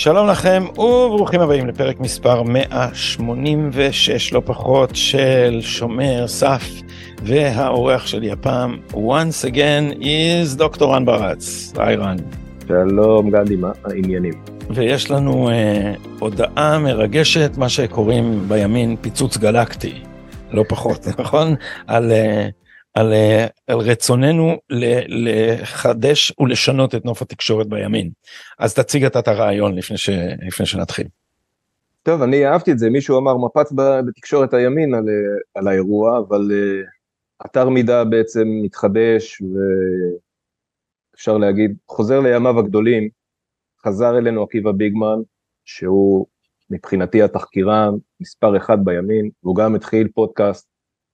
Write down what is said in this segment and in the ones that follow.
שלום לכם וברוכים הבאים לפרק מספר 186 לא פחות של שומר סף והאורח שלי הפעם once again is דוקטור רן ברץ. היי רן. שלום גדי, מה העניינים? ויש לנו אה, הודעה מרגשת מה שקוראים בימין פיצוץ גלקטי לא פחות נכון על אה, על, אה, על רצוננו לחדש ולשנות את נוף התקשורת בימין. אז תציג אתה את הרעיון לפני, ש, לפני שנתחיל. טוב, אני אהבתי את זה, מישהו אמר מפץ בתקשורת הימין על, על האירוע, אבל uh, אתר מידע בעצם מתחדש ואפשר להגיד, חוזר לימיו הגדולים, חזר אלינו עקיבא ביגמן, שהוא מבחינתי התחקירן מספר אחד בימין, והוא גם התחיל פודקאסט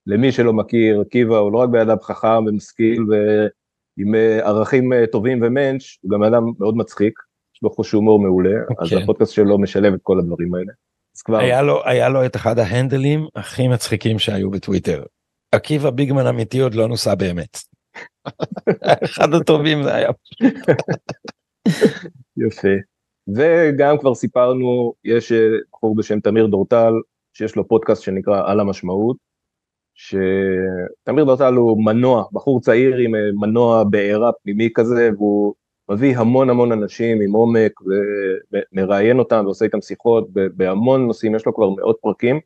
למי שלא מכיר, עקיבא הוא לא רק בן אדם חכם ומשכיל ועם אה, ערכים אה, טובים ומנץ', הוא גם בן אדם מאוד מצחיק, יש לו חוש הומור מעולה, okay. אז אוקיי. הפודקאסט שלו משלב את כל הדברים האלה. כבר... היה, לו, היה לו את אחד ההנדלים הכי מצחיקים שהיו בטוויטר. עקיבא ביגמן אמיתי עוד לא נוסע באמת. אחד הטובים זה היה. יפה. וגם כבר סיפרנו, יש אה, בחור בשם תמיר דורטל, שיש לו פודקאסט שנקרא על המשמעות, שתמיר דרטל הוא מנוע, בחור צעיר עם אה, מנוע בעירה פנימי כזה, והוא מביא המון המון אנשים עם עומק, ומראיין אותם ועושה איתם שיחות בהמון נושאים, יש לו כבר מאות פרקים,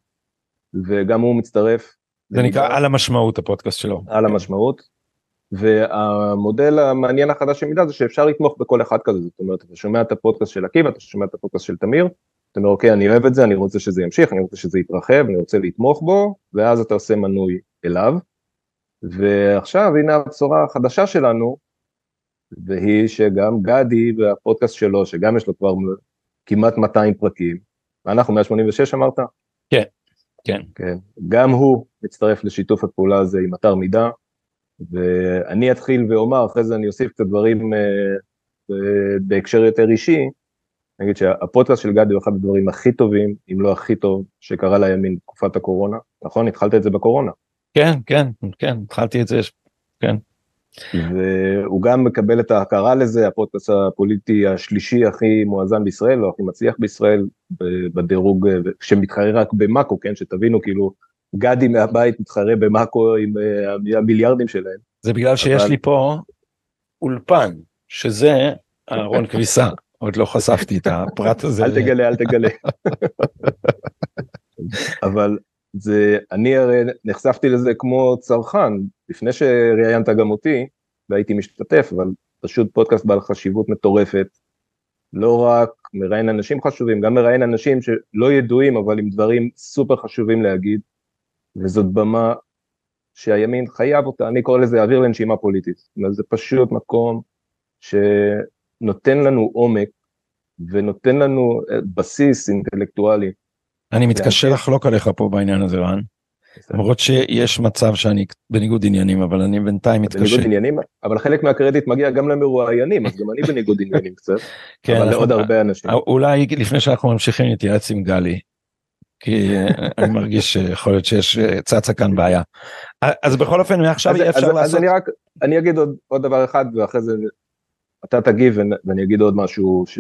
וגם הוא מצטרף. זה נקרא על המשמעות הפודקאסט שלו. על המשמעות, והמודל המעניין החדש של מידה זה שאפשר לתמוך בכל אחד כזה, זאת אומרת, אתה שומע את הפודקאסט של עקיבא, אתה שומע את הפודקאסט של תמיר, אתה אומר אוקיי אני אוהב את זה אני רוצה שזה ימשיך אני רוצה שזה יתרחב אני רוצה לתמוך בו ואז אתה עושה מנוי אליו. ועכשיו הנה הבשורה החדשה שלנו והיא שגם גדי והפודקאסט שלו שגם יש לו כבר כמעט 200 פרקים ואנחנו 186 אמרת? כן, כן. כן. גם הוא מצטרף לשיתוף הפעולה הזה עם אתר מידע ואני אתחיל ואומר אחרי זה אני אוסיף קצת דברים uh, בהקשר יותר אישי אני אגיד שהפודקאסט של גדי הוא אחד הדברים הכי טובים, אם לא הכי טוב, שקרה לימין בתקופת הקורונה. נכון? התחלת את זה בקורונה. כן, כן, כן, התחלתי את זה, כן. והוא גם מקבל את ההכרה לזה, הפודקאסט הפוליטי השלישי הכי מואזן בישראל, או הכי מצליח בישראל, בדירוג, שמתחרה רק במאקו, כן? שתבינו, כאילו, גדי מהבית מתחרה במאקו עם אה, המיליארדים שלהם. זה בגלל שיש אבל... לי פה אולפן, שזה אהרון כביסה. עוד לא חשפתי את הפרט הזה. אל תגלה, אל תגלה. אבל זה, אני הרי נחשפתי לזה כמו צרכן, לפני שראיינת גם אותי, והייתי משתתף, אבל פשוט פודקאסט בעל חשיבות מטורפת. לא רק מראיין אנשים חשובים, גם מראיין אנשים שלא ידועים, אבל עם דברים סופר חשובים להגיד, וזאת במה שהימין חייב אותה, אני קורא לזה אוויר לנשימה פוליטית. זה פשוט מקום ש... נותן לנו עומק ונותן לנו אה, בסיס אינטלקטואלי. אני מתקשה לחלוק עליך פה בעניין הזה רן. למרות שיש מצב שאני בניגוד עניינים אבל אני בינתיים מתקשה. בניגוד עניינים אבל חלק מהקרדיט מגיע גם למרואיינים אז גם אני בניגוד עניינים קצת. כן, אבל לעוד הרבה אנשים. אולי לפני שאנחנו ממשיכים נתייעץ עם גלי. כי אני מרגיש שיכול להיות שיש אה, צצה כאן בעיה. אז בכל אופן מעכשיו יהיה אפשר לעשות. אז אני רק אני אגיד עוד דבר אחד ואחרי זה אתה תגיב ואני אגיד עוד משהו ש...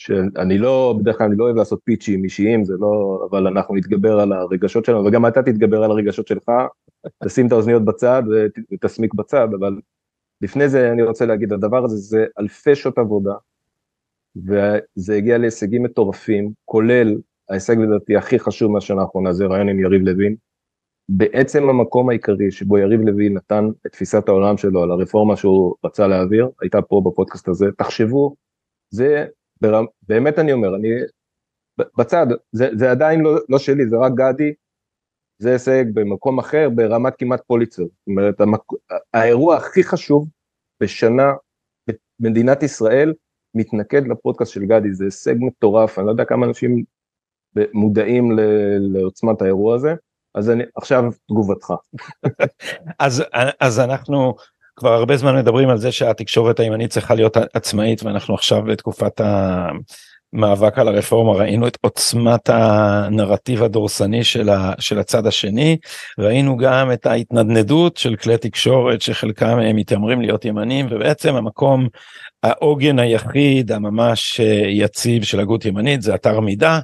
שאני לא, בדרך כלל אני לא אוהב לעשות פיצ'ים אישיים, זה לא, אבל אנחנו נתגבר על הרגשות שלנו, וגם אתה תתגבר על הרגשות שלך, תשים את האוזניות בצד ותסמיק בצד, אבל לפני זה אני רוצה להגיד, הדבר הזה זה אלפי שעות עבודה, וזה הגיע להישגים מטורפים, כולל ההישג לדעתי הכי חשוב מהשנה האחרונה, זה רעיון עם יריב לוין, בעצם המקום העיקרי שבו יריב לוין נתן את תפיסת העולם שלו על הרפורמה שהוא רצה להעביר, הייתה פה בפודקאסט הזה, תחשבו, זה ברמ... באמת אני אומר, אני בצד, זה, זה עדיין לא, לא שלי, זה רק גדי, זה הישג במקום אחר ברמת כמעט פוליצר, זאת אומרת המק... האירוע הכי חשוב בשנה במדינת ישראל מתנקד לפודקאסט של גדי, זה הישג מטורף, אני לא יודע כמה אנשים מודעים. לעוצמת האירוע הזה. אז אני, עכשיו תגובתך. אז, אז אנחנו כבר הרבה זמן מדברים על זה שהתקשורת הימנית צריכה להיות עצמאית ואנחנו עכשיו בתקופת המאבק על הרפורמה ראינו את עוצמת הנרטיב הדורסני של, ה, של הצד השני ראינו גם את ההתנדנדות של כלי תקשורת שחלקם הם מתיימרים להיות ימנים ובעצם המקום העוגן היחיד הממש אה, יציב של הגות ימנית זה אתר מידע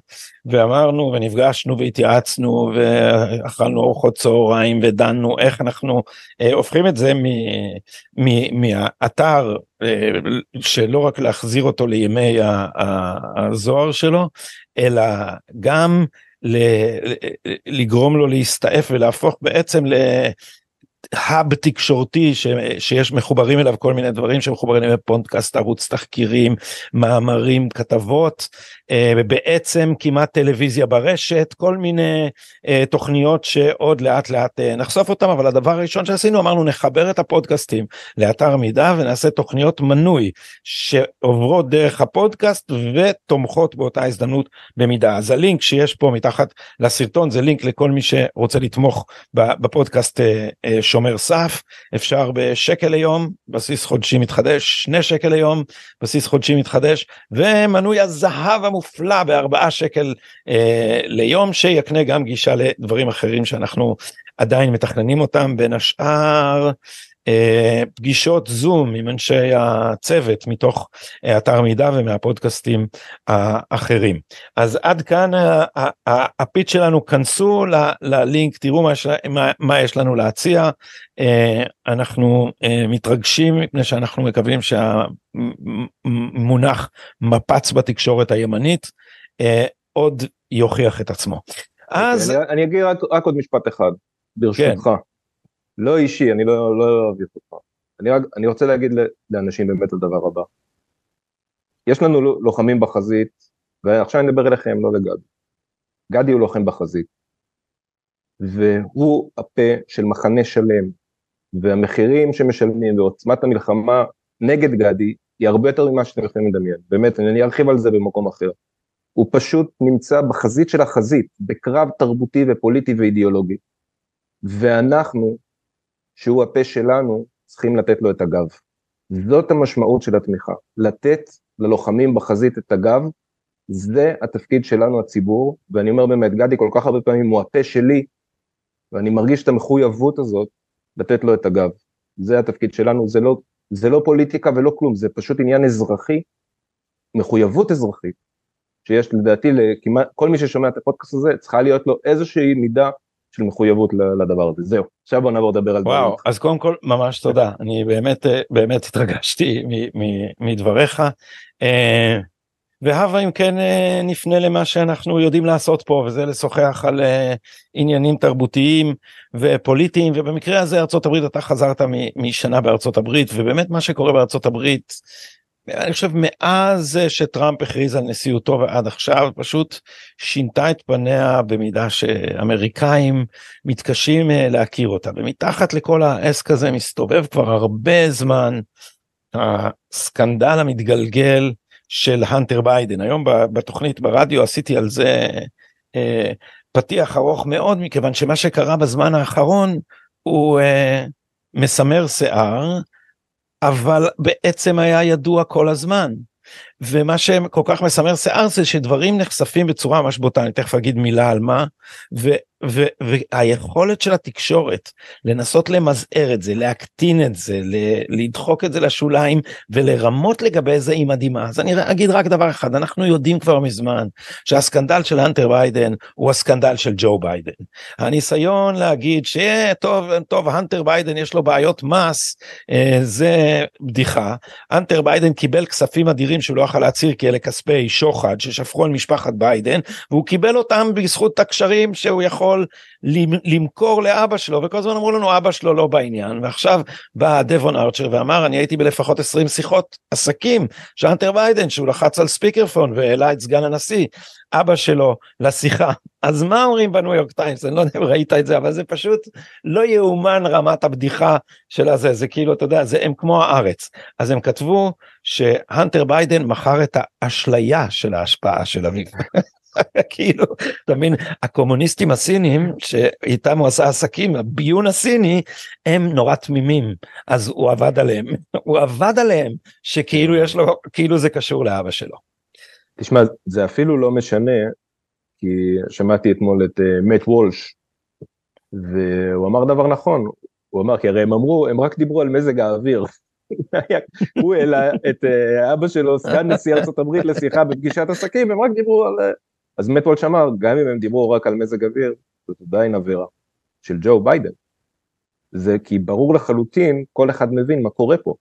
ואמרנו ונפגשנו והתייעצנו ואכלנו ארוחות צהריים ודנו איך אנחנו אה, הופכים את זה מהאתר אה, שלא רק להחזיר אותו לימי הזוהר שלו אלא גם לגרום לו להסתעף ולהפוך בעצם ל... האב תקשורתי ש, שיש מחוברים אליו כל מיני דברים שמחוברים אליהם פודקאסט ערוץ תחקירים מאמרים כתבות אה, ובעצם כמעט טלוויזיה ברשת כל מיני אה, תוכניות שעוד לאט לאט אה, נחשוף אותם אבל הדבר הראשון שעשינו אמרנו נחבר את הפודקאסטים לאתר מידע ונעשה תוכניות מנוי שעוברות דרך הפודקאסט ותומכות באותה הזדמנות במידה. אז הלינק שיש פה מתחת לסרטון זה לינק לכל מי שרוצה לתמוך בפודקאסט שומר סף. אפשר בשקל ליום בסיס חודשי מתחדש שני שקל ליום בסיס חודשי מתחדש ומנוי הזהב המופלא בארבעה שקל אה, ליום שיקנה גם גישה לדברים אחרים שאנחנו עדיין מתכננים אותם בין השאר פגישות זום עם אנשי הצוות מתוך אה, אתר מידע ומהפודקאסטים האחרים. אז עד כאן הפיץ שלנו, כנסו ללינק, תראו מה יש, מה, מה יש לנו להציע. אה, אנחנו מתרגשים מפני שאנחנו מקווים שהמונח מפץ בתקשורת הימנית עוד יוכיח את עצמו. אוקיי, אז אני, אני אגיד רק, רק עוד משפט אחד ברשותך. כן. לא אישי, אני לא, לא אביך אותך. אני, רק, אני רוצה להגיד לאנשים באמת הדבר הבא. יש לנו לוחמים בחזית, ועכשיו אני מדבר אליכם, לא לגדי. גדי הוא לוחם בחזית, והוא הפה של מחנה שלם, והמחירים שמשלמים ועוצמת המלחמה נגד גדי היא הרבה יותר ממה שאתם יכולים לדמיין, באמת, אני ארחיב על זה במקום אחר. הוא פשוט נמצא בחזית של החזית, בקרב תרבותי ופוליטי ואידיאולוגי. ואנחנו, שהוא הפה שלנו, צריכים לתת לו את הגב. זאת המשמעות של התמיכה, לתת ללוחמים בחזית את הגב, זה התפקיד שלנו הציבור, ואני אומר באמת, גדי כל כך הרבה פעמים הוא הפה שלי, ואני מרגיש את המחויבות הזאת לתת לו את הגב. זה התפקיד שלנו, זה לא, זה לא פוליטיקה ולא כלום, זה פשוט עניין אזרחי, מחויבות אזרחית, שיש לדעתי לכמעט כל מי ששומע את הפודקאסט הזה, צריכה להיות לו איזושהי מידה של מחויבות לדבר הזה. זהו, עכשיו בוא נעבור לדבר על וואו, דברים. אז קודם כל ממש תודה, אני באמת אה, באמת התרגשתי מדבריך. אה, והבה אם כן אה, נפנה למה שאנחנו יודעים לעשות פה וזה לשוחח על עניינים תרבותיים ופוליטיים ובמקרה הזה ארצות הברית אתה חזרת משנה בארצות הברית ובאמת מה שקורה בארצות הברית אני חושב מאז שטראמפ הכריז על נשיאותו ועד עכשיו פשוט שינתה את פניה במידה שאמריקאים מתקשים אה, להכיר אותה. ומתחת לכל העסק הזה מסתובב כבר הרבה זמן הסקנדל המתגלגל של הנטר ביידן. היום בתוכנית ברדיו עשיתי על זה אה, פתיח ארוך מאוד מכיוון שמה שקרה בזמן האחרון הוא אה, מסמר שיער אבל בעצם היה ידוע כל הזמן. ומה שכל כך מסמר שיער זה שדברים נחשפים בצורה ממש בוטה, אני תכף אגיד מילה על מה, ו, ו, והיכולת של התקשורת לנסות למזער את זה, להקטין את זה, לדחוק את זה לשוליים ולרמות לגבי זה היא מדהימה. אז אני אגיד רק דבר אחד, אנחנו יודעים כבר מזמן שהסקנדל של האנטר ביידן הוא הסקנדל של ג'ו ביידן. הניסיון להגיד שטוב, טוב, הנטר ביידן יש לו בעיות מס, אה, זה בדיחה. האנטר ביידן קיבל כספים אדירים שהוא לא יכל להצהיר כי אלה כספי שוחד ששפכו על משפחת ביידן, והוא קיבל אותם בזכות הקשרים שהוא יכול למכור לאבא שלו וכל הזמן אמרו לנו אבא שלו לא בעניין. ועכשיו בא דבון ארצ'ר ואמר אני הייתי בלפחות 20 שיחות עסקים. שהאנטר ביידן שהוא לחץ על speaker phone והעלה את סגן הנשיא אבא שלו לשיחה. אז מה אומרים בניו יורק טיימס? אני לא יודע אם ראית את זה אבל זה פשוט לא יאומן רמת הבדיחה של הזה. זה כאילו אתה יודע זה הם כמו הארץ. אז הם כתבו שהנטר ביידן מכר את האשליה של ההשפעה של אביו כאילו, אתה מבין, הקומוניסטים הסינים שאיתם הוא עשה עסקים, הביון הסיני, הם נורא תמימים, אז הוא עבד עליהם, הוא עבד עליהם, שכאילו יש לו, כאילו זה קשור לאבא שלו. תשמע, זה אפילו לא משנה, כי שמעתי אתמול את מאט uh, וולש, והוא אמר דבר נכון, הוא אמר, כי הרי הם אמרו, הם רק דיברו על מזג האוויר, הוא העלה את אה, אבא שלו, סגן נשיא הברית לשיחה בפגישת עסקים, הם רק דיברו על... אה, אז מת וולש אמר, גם אם הם דיברו רק על מזג אוויר, זאת עדיין עבירה של ג'ו ביידן. זה כי ברור לחלוטין, כל אחד מבין מה קורה פה.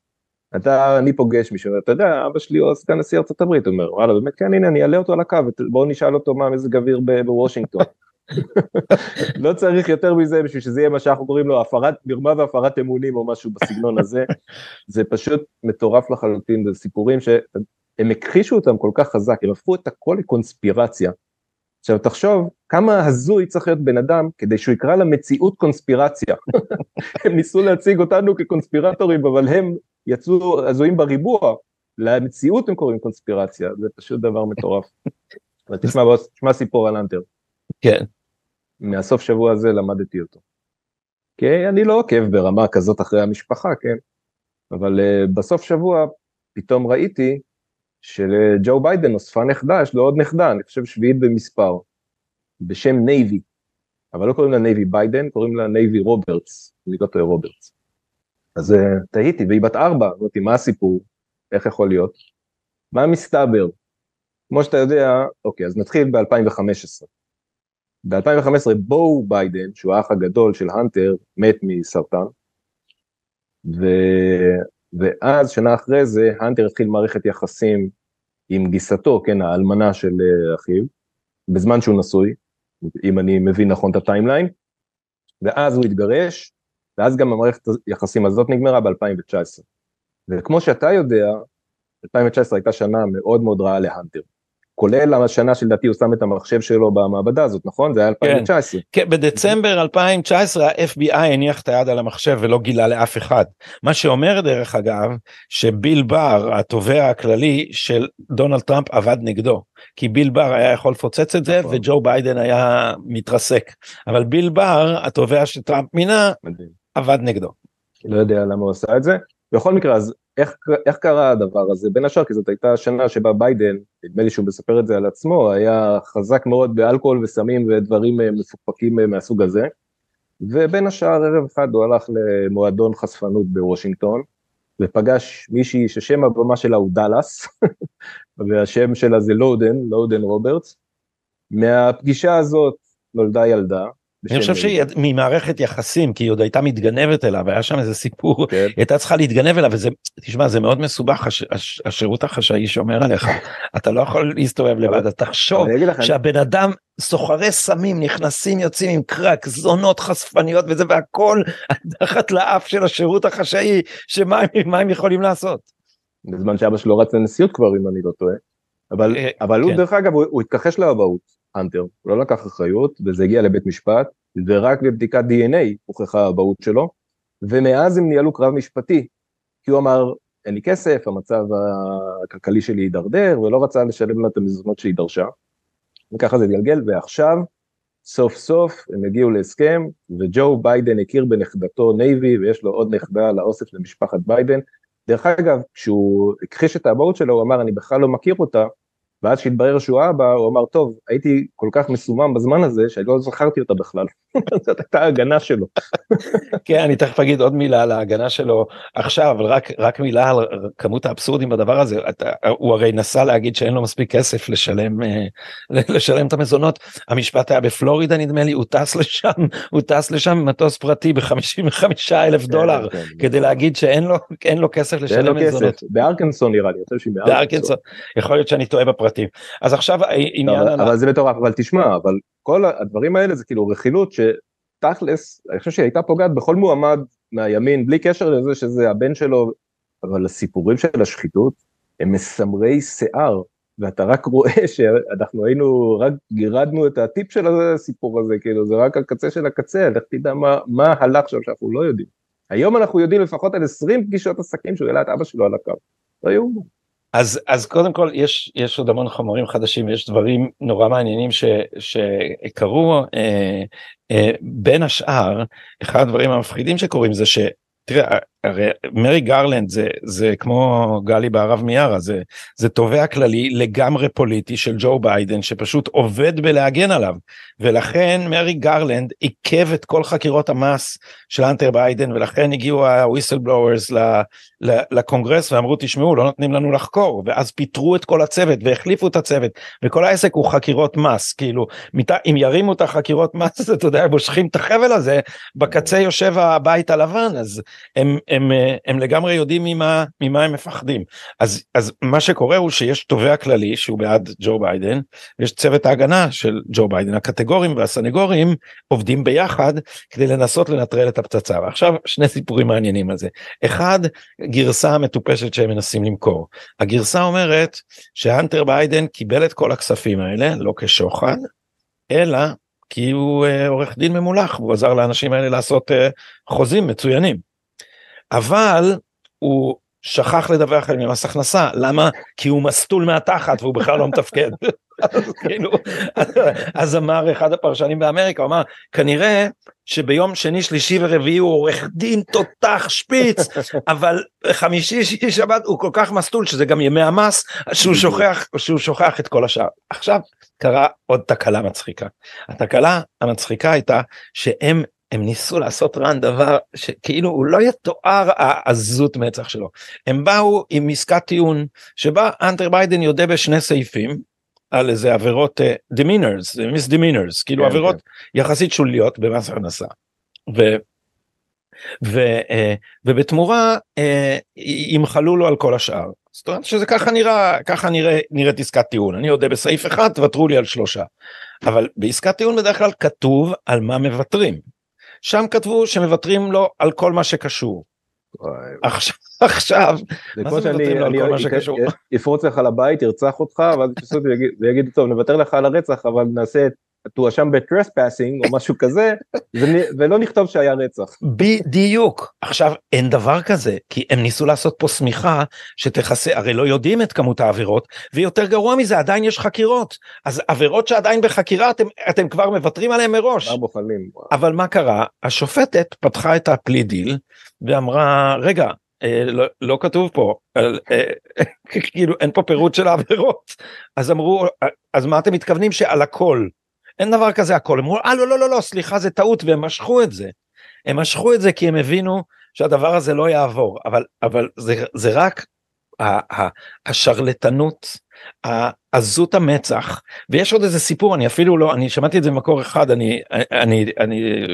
אתה, אני פוגש מישהו, אתה יודע, אבא שלי הוא סגן נשיא ארצות הברית, הוא אומר, וואלה, באמת, כן, הנה, אני אעלה אותו על הקו, בואו נשאל אותו מה מזג אוויר בוושינגטון. לא צריך יותר מזה בשביל שזה יהיה מה שאנחנו קוראים לו הפרת מרמה והפרת אמונים או משהו בסגנון הזה. זה פשוט מטורף לחלוטין, זה סיפורים שהם הכחישו אותם כל כך חזק, הם הפכו את הכל לקונספירציה. עכשיו תחשוב כמה הזוי צריך להיות בן אדם כדי שהוא יקרא למציאות קונספירציה. הם ניסו להציג אותנו כקונספירטורים אבל הם יצאו הזויים בריבוע, למציאות הם קוראים קונספירציה, זה פשוט דבר מטורף. אבל תשמע, תשמע סיפור על האנטר. כן. מהסוף שבוע הזה למדתי אותו. כי אני לא עוקב ברמה כזאת אחרי המשפחה, כן? אבל uh, בסוף שבוע פתאום ראיתי שלג'ו ביידן נוספה נכדה, יש לו עוד נכדה, אני חושב שביעית במספר, בשם נייבי. אבל לא קוראים לה נייבי ביידן, קוראים לה נייבי רוברטס, אני לא טועה רוברטס. אז uh, תהיתי, והיא בת ארבע, אמרתי, מה הסיפור? איך יכול להיות? מה מסתבר? כמו שאתה יודע, אוקיי, אז נתחיל ב-2015. ב-2015 בואו ביידן, שהוא האח הגדול של הנטר, מת מסרטן, ו... ואז שנה אחרי זה הנטר התחיל מערכת יחסים עם גיסתו, כן, האלמנה של אה, אחיו, בזמן שהוא נשוי, אם אני מבין נכון את ה-timeline, ואז הוא התגרש, ואז גם המערכת היחסים הזאת נגמרה ב-2019. וכמו שאתה יודע, 2019 הייתה שנה מאוד מאוד רעה להנטר. כולל השנה שלדעתי הוא שם את המחשב שלו במעבדה הזאת, נכון? זה היה 2019. כן, כן בדצמבר 2019 ה-FBI הניח את היד על המחשב ולא גילה לאף אחד. מה שאומר דרך אגב, שביל בר, התובע הכללי של דונלד טראמפ עבד נגדו. כי ביל בר היה יכול לפוצץ את זה נכון. וג'ו ביידן היה מתרסק. אבל ביל בר, התובע שטראמפ מינה, עבד נגדו. לא יודע למה הוא עשה את זה. בכל מקרה, אז איך, איך קרה הדבר הזה? בין השאר כי זאת הייתה שנה שבה ביידן, נדמה לי שהוא מספר את זה על עצמו, היה חזק מאוד באלכוהול וסמים ודברים אה, מפוקפקים אה, מהסוג הזה. ובין השאר ערב אחד הוא הלך למועדון חשפנות בוושינגטון, ופגש מישהי ששם הבמה שלה הוא דאלאס, והשם שלה זה לודן, לודן רוברטס. מהפגישה הזאת נולדה ילדה, אני חושב שהיא ממערכת יחסים כי היא עוד הייתה מתגנבת אליו היה שם איזה סיפור כן. הייתה צריכה להתגנב אליו וזה תשמע זה מאוד מסובך הש, הש, השירות החשאי שומר עליך אתה לא יכול להסתובב לבד אתה תחשוב שהבן אדם סוחרי סמים נכנסים יוצאים עם קרק זונות חשפניות וזה והכל תחת לאף של השירות החשאי שמה הם יכולים לעשות. בזמן שאבא שלו רץ לנשיאות כבר אם אני לא טועה. אבל, אה, אבל הוא כן. דרך אגב הוא התכחש לאבהות הנטר, הוא לא לקח אחריות וזה הגיע לבית משפט ורק בבדיקת DNA הוכחה האבהות שלו ומאז הם ניהלו קרב משפטי כי הוא אמר אין לי כסף המצב הכלכלי שלי הידרדר ולא רצה לשלם לה את המזונות שהיא דרשה וככה זה התגלגל ועכשיו סוף סוף הם הגיעו להסכם וג'ו ביידן הכיר בנכדתו נייבי ויש לו עוד נכדה לאוסף למשפחת ביידן. דרך אגב כשהוא הכחיש את האבהות שלו הוא אמר אני בכלל לא מכיר אותה ואז שהתברר שהוא אבא, הוא אמר, טוב, הייתי כל כך מסומם בזמן הזה, שאני לא זכרתי אותה בכלל. זאת הייתה ההגנה שלו. כן, אני תכף אגיד עוד מילה על ההגנה שלו עכשיו, אבל רק, רק מילה על כמות האבסורדים בדבר הזה. אתה, הוא הרי נסע להגיד שאין לו מספיק כסף לשלם, אה, לשלם את המזונות. המשפט היה בפלורידה נדמה לי, הוא טס לשם, הוא טס לשם במטוס פרטי ב-55 אלף כן, דולר, כן, כדי להגיד שאין לו, לו כסף לשלם מזונות. בארקנסון נראה לי, אני חושב שהיא בארקנסון. יכול להיות שאני טועה בפרטים. אז עכשיו העניין... אבל, אבל זה מטורף, אבל תשמע, אבל כל הדברים האלה זה כאילו רכילות שתכלס, אני חושב שהיא הייתה פוגעת בכל מועמד מהימין, בלי קשר לזה שזה הבן שלו, אבל הסיפורים של השחיתות הם מסמרי שיער, ואתה רק רואה שאנחנו היינו, רק גירדנו את הטיפ של הסיפור הזה, כאילו זה רק הקצה של הקצה, לך תדע מה, מה הלך שם שאנחנו לא יודעים. היום אנחנו יודעים לפחות על 20 פגישות עסקים שהוא העלה את אבא שלו על הקו. לא יאומן. אז אז קודם כל יש יש עוד המון חומרים חדשים יש דברים נורא מעניינים ש, שקרו אה, אה, בין השאר אחד הדברים המפחידים שקורים זה שתראה הרי מרי גרלנד זה, זה כמו גלי בהרב מיארה, זה, זה תובע כללי לגמרי פוליטי של ג'ו ביידן שפשוט עובד בלהגן עליו. ולכן מריק גרלנד עיכב את כל חקירות המס של האנטר ביידן ולכן הגיעו ה-whistleblowers לקונגרס ואמרו תשמעו לא נותנים לנו לחקור ואז פיטרו את כל הצוות והחליפו את הצוות וכל העסק הוא חקירות מס כאילו אם ירימו את החקירות מס אתה יודע מושכים את החבל הזה בקצה יושב הבית הלבן אז הם, הם, הם לגמרי יודעים ממה, ממה הם מפחדים אז, אז מה שקורה הוא שיש תובע כללי שהוא בעד ג'ו ביידן ויש צוות ההגנה של ג'ו ביידן הקטגורים והסנגורים עובדים ביחד כדי לנסות לנטרל את הפצצה ועכשיו שני סיפורים מעניינים על זה אחד הגרסה המטופשת שהם מנסים למכור. הגרסה אומרת שהאנטר ביידן קיבל את כל הכספים האלה לא כשוחד אלא כי הוא uh, עורך דין ממולח והוא עזר לאנשים האלה לעשות uh, חוזים מצוינים. אבל הוא שכח לדווח עליהם למס הכנסה. למה? כי הוא מסטול מהתחת והוא בכלל לא מתפקד. אז, כאילו, אז אמר אחד הפרשנים באמריקה הוא אמר כנראה שביום שני שלישי ורביעי הוא עורך דין תותח שפיץ אבל חמישי שישי שבת הוא כל כך מסטול שזה גם ימי המס שהוא שוכח שהוא שוכח את כל השאר. עכשיו קרה עוד תקלה מצחיקה. התקלה המצחיקה הייתה שהם הם ניסו לעשות רן דבר שכאילו הוא לא יתואר העזות מצח שלו הם באו עם עסקת טיעון שבה אנטר ביידן יודע בשני סעיפים על איזה עבירות uh, demeanors, misdemeanors, כאילו כן, עבירות כן. יחסית שוליות במס הכנסה. ו, ו, uh, ובתמורה uh, ימחלו לו על כל השאר. זאת אומרת שזה ככה נראה, ככה נראה, נראית עסקת טיעון. אני יודע בסעיף אחד, תוותרו לי על שלושה. אבל בעסקת טיעון בדרך כלל כתוב על מה מוותרים. שם כתבו שמוותרים לו על כל מה שקשור. עכשיו עכשיו, מה זה מוותרים לו על כל מה שקשור? יפרוץ לך לבית, ירצח אותך, ואז יגידו טוב נוותר לך על הרצח אבל נעשה תואשם בטרספסינג או משהו כזה ולא נכתוב שהיה רצח. בדיוק. עכשיו אין דבר כזה כי הם ניסו לעשות פה שמיכה שתכסה הרי לא יודעים את כמות העבירות ויותר גרוע מזה עדיין יש חקירות. אז עבירות שעדיין בחקירה אתם אתם כבר מוותרים עליהם מראש. אבל מה קרה? השופטת פתחה את הפלי דיל ואמרה רגע אה, לא, לא כתוב פה אה, כאילו אין פה פירוט של העבירות. אז אמרו אז מה אתם מתכוונים שעל הכל אין דבר כזה הכל. אמרו אה לא לא לא לא סליחה זה טעות והם משכו את זה. הם משכו את זה כי הם הבינו שהדבר הזה לא יעבור. אבל אבל זה זה רק השרלטנות עזות המצח. ויש עוד איזה סיפור אני אפילו לא אני שמעתי את זה במקור אחד אני אני אני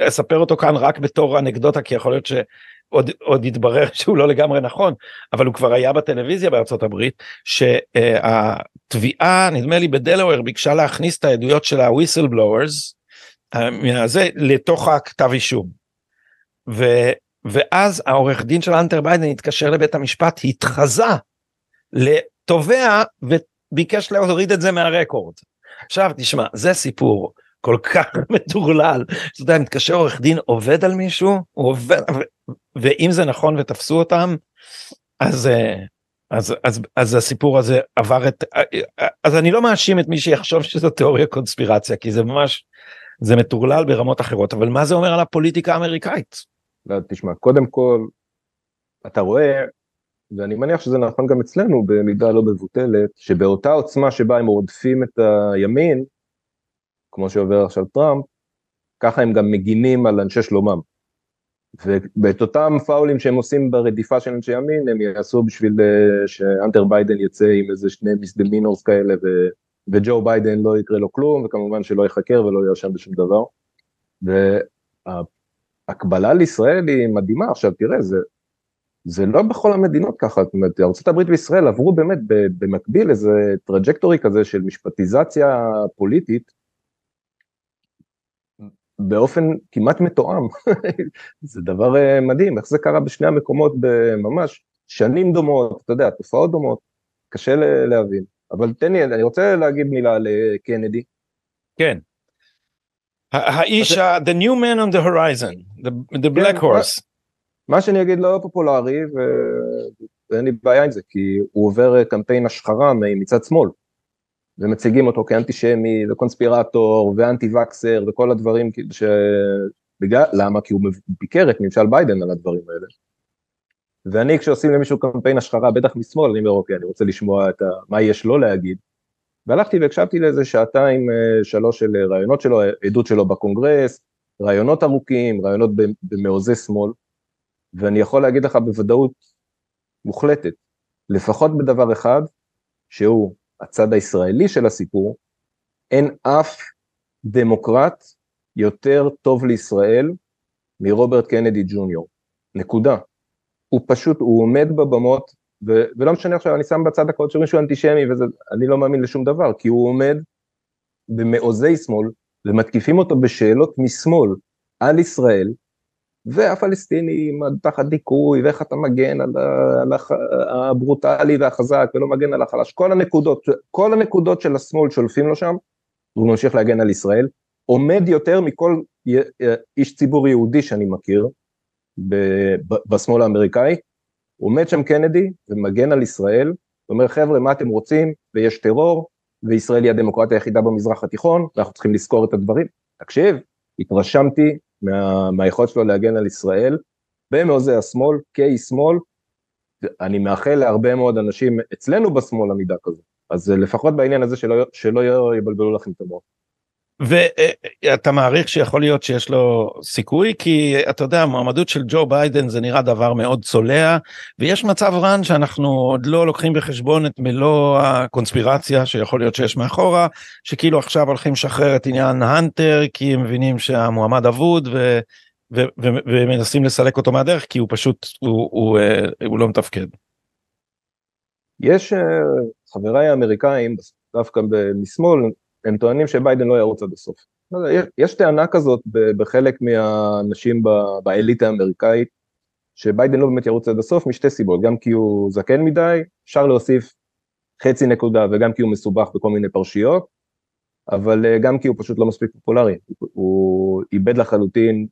אספר אותו כאן רק בתור אנקדוטה כי יכול להיות ש... עוד, עוד יתברר שהוא לא לגמרי נכון, אבל הוא כבר היה בטלוויזיה בארצות הברית, שהתביעה, נדמה לי בדלוור, ביקשה להכניס את העדויות של ה-whistleblowers, זה, לתוך הכתב אישום. ו, ואז העורך דין של אנטר ביידן התקשר לבית המשפט, התחזה לתובע וביקש להוריד את זה מהרקורד. עכשיו תשמע, זה סיפור כל כך מטורלל, אתה יודע, מתקשר עורך דין עובד על מישהו, הוא עובד, ואם זה נכון ותפסו אותם, אז, אה, אז, אז, אז הסיפור הזה עבר את, אז אני לא מאשים את מי שיחשוב שזו תיאוריה קונספירציה, כי זה ממש, זה מטורלל ברמות אחרות, אבל מה זה אומר על הפוליטיקה האמריקאית? לא, תשמע, קודם כל, אתה רואה, ואני מניח שזה נכון גם אצלנו במידה לא מבוטלת, שבאותה עוצמה שבה הם רודפים את הימין, כמו שעובר עכשיו טראמפ, ככה הם גם מגינים על אנשי שלומם. ואת אותם פאולים שהם עושים ברדיפה של אנשי ימין, הם יעשו בשביל אה, שאנטר ביידן יצא עם איזה שני מיסדמינורס כאלה, ו... וג'ו ביידן לא יקרה לו כלום, וכמובן שלא ייחקר ולא יואשם בשום דבר. והקבלה לישראל היא מדהימה, עכשיו תראה, זה, זה לא בכל המדינות ככה, זאת אומרת, ארה"ב וישראל עברו באמת במקביל איזה trajectory כזה של משפטיזציה פוליטית, באופן כמעט מתואם, זה דבר אה, מדהים, איך זה קרה בשני המקומות ממש שנים דומות, אתה יודע, תופעות דומות, קשה להבין, אבל תן לי, אני רוצה להגיד מילה לקנדי. כן. האיש, the new man on the horizon, the, the black כן, horse. מה שאני אגיד לא פופולרי ואין לי בעיה עם זה, כי הוא עובר קמפיין השחרה מצד שמאל. ומציגים אותו כאנטישמי וקונספירטור ואנטי וקסר וכל הדברים ש... בגלל, למה? כי הוא ביקר את ממשל ביידן על הדברים האלה. ואני כשעושים למישהו קמפיין השחרה, בטח משמאל, אני אומר אוקיי, אני רוצה לשמוע את ה, מה יש לו להגיד. והלכתי והקשבתי לאיזה שעתיים, אה, שלוש של רעיונות שלו, עדות שלו בקונגרס, רעיונות ארוכים, רעיונות במעוזי שמאל, ואני יכול להגיד לך בוודאות מוחלטת, לפחות בדבר אחד, שהוא הצד הישראלי של הסיפור, אין אף דמוקרט יותר טוב לישראל מרוברט קנדי ג'וניור, נקודה. הוא פשוט, הוא עומד בבמות, ו, ולא משנה עכשיו, אני שם בצד הקוד שמישהו אנטישמי, ואני לא מאמין לשום דבר, כי הוא עומד במעוזי שמאל, ומתקיפים אותו בשאלות משמאל על ישראל, והפלסטינים תחת דיכוי, ואיך אתה מגן על, על הברוטלי והחזק ולא מגן על החלש, כל הנקודות, כל הנקודות של השמאל שולפים לו שם, והוא ממשיך להגן על ישראל, עומד יותר מכל איש ציבור יהודי שאני מכיר בשמאל האמריקאי, עומד שם קנדי ומגן על ישראל, ואומר חבר'ה מה אתם רוצים, ויש טרור, וישראל היא הדמוקרטיה היחידה במזרח התיכון, ואנחנו צריכים לזכור את הדברים. תקשיב, התרשמתי מה, מהיכולת שלו להגן על ישראל, במעוזי השמאל, כאיש שמאל, אני מאחל להרבה מאוד אנשים אצלנו בשמאל עמידה כזו, אז לפחות בעניין הזה שלא, שלא יבלבלו לכם את המוח. ואתה מעריך שיכול להיות שיש לו סיכוי כי אתה יודע המועמדות של ג'ו ביידן זה נראה דבר מאוד צולע ויש מצב רן שאנחנו עוד לא לוקחים בחשבון את מלוא הקונספירציה שיכול להיות שיש מאחורה שכאילו עכשיו הולכים לשחרר את עניין האנטר כי הם מבינים שהמועמד אבוד ו, ו, ו, ומנסים לסלק אותו מהדרך כי הוא פשוט הוא, הוא, הוא, אה, הוא לא מתפקד. יש אה, חבריי האמריקאים דווקא משמאל הם טוענים שביידן לא ירוץ עד הסוף. לא יש טענה כזאת בחלק מהאנשים באליטה האמריקאית, שביידן לא באמת ירוץ עד הסוף משתי סיבות, גם כי הוא זקן מדי, אפשר להוסיף חצי נקודה וגם כי הוא מסובך בכל מיני פרשיות, אבל אה, גם כי הוא פשוט לא מספיק פופולרי, הוא איבד לחלוטין,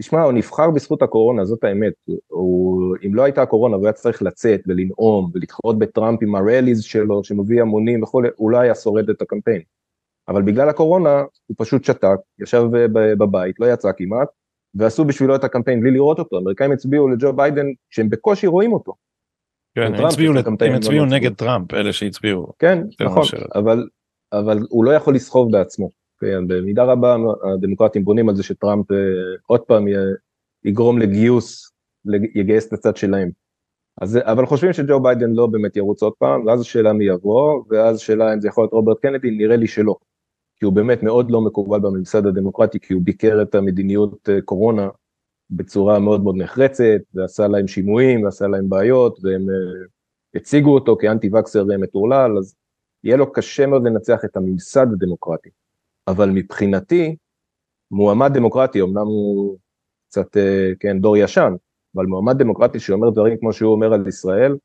תשמע, הוא נבחר בזכות הקורונה, זאת האמת, הוא, אם לא הייתה הקורונה והוא היה צריך לצאת ולנאום ולהתחרות בטראמפ עם הרליז שלו שמביא המונים וכולי, הוא לא היה שורד את הקמפיין. אבל בגלל הקורונה הוא פשוט שתק, ישב בבית, לא יצא כמעט, ועשו בשבילו את הקמפיין בלי לראות אותו, האמריקאים הצביעו לג'ו ביידן שהם בקושי רואים אותו. כן, הם הצביעו, לת... הם הצביעו נגד טראמפ, אלה שהצביעו. כן, נכון, אבל, אבל הוא לא יכול לסחוב בעצמו. כן, במידה רבה הדמוקרטים בונים על זה שטראמפ אה, עוד פעם יגרום לגיוס, יגייס את הצד שלהם. אז, אבל חושבים שג'ו ביידן לא באמת ירוץ עוד פעם, ואז השאלה מי יבוא, ואז השאלה אם זה יכול להיות רוברט קנדי, נראה לי שלא. כי הוא באמת מאוד לא מקובל בממסד הדמוקרטי, כי הוא ביקר את המדיניות אה, קורונה בצורה מאוד מאוד נחרצת, ועשה להם שימועים, ועשה להם בעיות, והם uh, הציגו אותו כאנטי וקסר אה, מטורלל, אז יהיה לו קשה מאוד לנצח את הממסד הדמוקרטי. אבל מבחינתי, מועמד דמוקרטי, אמנם הוא קצת, כן, דור ישן, אבל מועמד דמוקרטי שאומר דברים כמו שהוא אומר על ישראל,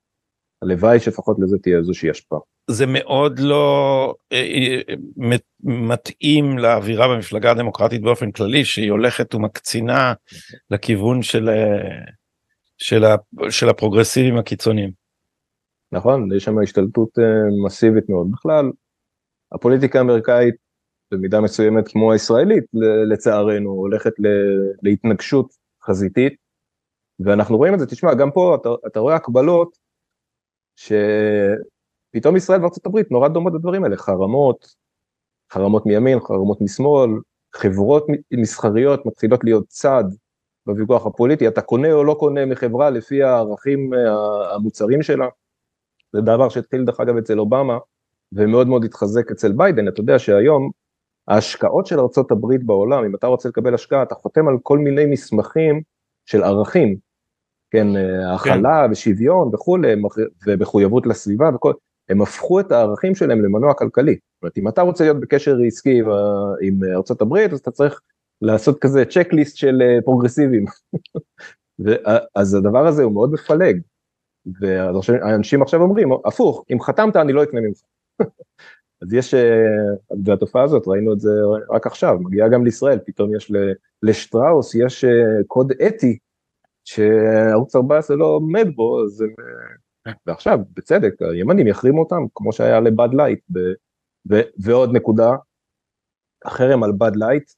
הלוואי שפחות לזה תהיה איזושהי השפעה. זה מאוד לא אה, אה, מתאים לאווירה במפלגה הדמוקרטית באופן כללי שהיא הולכת ומקצינה לכיוון של, אה, של, של הפרוגרסיבים הקיצוניים. נכון, יש שם השתלטות מסיבית מאוד. בכלל, הפוליטיקה האמריקאית במידה מסוימת כמו הישראלית לצערנו הולכת להתנגשות חזיתית ואנחנו רואים את זה, תשמע, גם פה אתה, אתה רואה הקבלות שפתאום ישראל וארצות הברית נורא דומות לדברים האלה, חרמות, חרמות מימין, חרמות משמאל, חברות מסחריות מתחילות להיות צד בוויכוח הפוליטי, אתה קונה או לא קונה מחברה לפי הערכים אה, המוצרים שלה, זה דבר שהתחיל דרך אגב אצל אובמה ומאוד מאוד התחזק אצל ביידן, אתה יודע שהיום ההשקעות של ארצות הברית בעולם, אם אתה רוצה לקבל השקעה, אתה חותם על כל מיני מסמכים של ערכים, כן, אה, הכלה כן. ושוויון וכולי, ומחויבות לסביבה וכל, הם הפכו את הערכים שלהם למנוע כלכלי. זאת אומרת, אם אתה רוצה להיות בקשר עסקי עם ארה"ב, אז אתה צריך לעשות כזה checklist של אה, פרוגרסיבים. אז הדבר הזה הוא מאוד מפלג. ואנשים עכשיו אומרים, הפוך, אם חתמת אני לא אקנה ממך. אז יש, אה, והתופעה הזאת, ראינו את זה רק עכשיו, מגיעה גם לישראל, פתאום יש לשטראוס, יש קוד אתי שערוץ 14 לא עומד בו, אז הם... אה. ועכשיו, בצדק, הימנים יחרימו אותם, כמו שהיה לבאד לייט. ו... ועוד נקודה, החרם על באד לייט,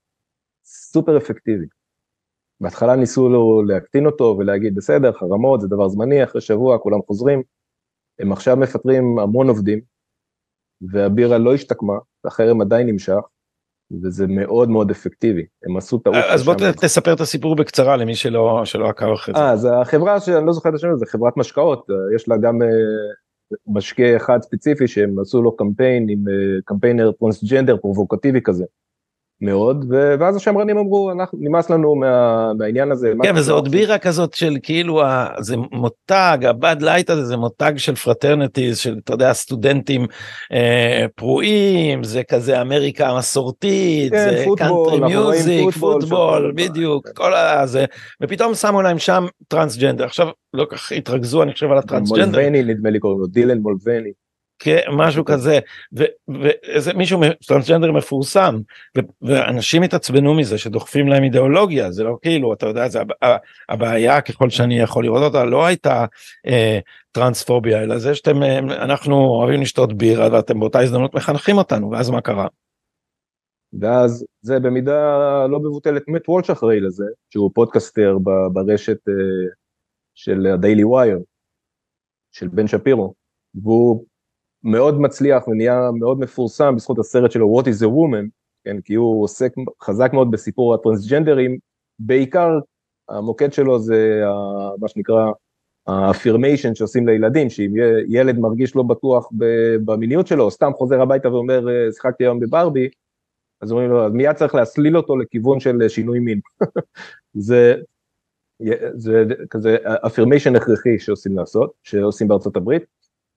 סופר אפקטיבי. בהתחלה ניסו לו להקטין אותו ולהגיד בסדר, חרמות זה דבר זמני, אחרי שבוע כולם חוזרים. הם עכשיו מפטרים המון עובדים, והבירה לא השתקמה, החרם עדיין נמשך, וזה מאוד מאוד אפקטיבי, הם עשו טעות. אז בוא תספר את הסיפור בקצרה למי שלא, שלא עקב אחרי זה. אה, אז החברה שאני לא זוכר את השם, זה חברת משקאות, יש לה גם uh, משקה אחד ספציפי שהם עשו לו קמפיין עם קמפיינר טרנסג'נדר פרובוקטיבי כזה. מאוד, ואז השמרנים אמרו, אנחנו, נמאס לנו מה, מהעניין הזה. כן, וזה עוד בירה כזאת של כאילו, ה, זה מותג, ה Bud Light הזה זה מותג של fraternities, של, אתה יודע, סטודנטים אה, פרועים, זה כזה אמריקה המסורתית, כן, זה country music, פוטבול, בדיוק, כן. כל הזה, ופתאום שמו להם שם טרנסג'נדר, עכשיו לא כל כך התרכזו, אני חושב, על הטרנסג'נדר. מולבני נדמה לי קוראים לו, דילן מולבני. משהו כזה ואיזה מישהו טרנסג'נדר מפורסם ואנשים התעצבנו מזה שדוחפים להם אידיאולוגיה זה לא כאילו אתה יודע זה הבעיה ככל שאני יכול לראות אותה לא הייתה אה, טרנספוביה אלא זה שאתם אה, אנחנו אוהבים לשתות בירה ואתם באותה הזדמנות מחנכים אותנו ואז מה קרה. ואז זה במידה לא מבוטלת מת וולש אחראי לזה שהוא פודקאסטר ברשת אה, של הדיילי ווייר של בן שפירו והוא מאוד מצליח ונהיה מאוד מפורסם בזכות הסרט שלו What is a Woman, כן, כי הוא עוסק חזק מאוד בסיפור הטרנסג'נדרים, בעיקר המוקד שלו זה מה שנקרא ה-affirmation שעושים לילדים, שאם ילד מרגיש לא בטוח במיניות שלו, או סתם חוזר הביתה ואומר שיחקתי היום בברבי, אז אומרים לו, מיד צריך להסליל אותו לכיוון של שינוי מין. זה, זה כזה affirmation הכרחי שעושים לעשות, שעושים בארצות הברית.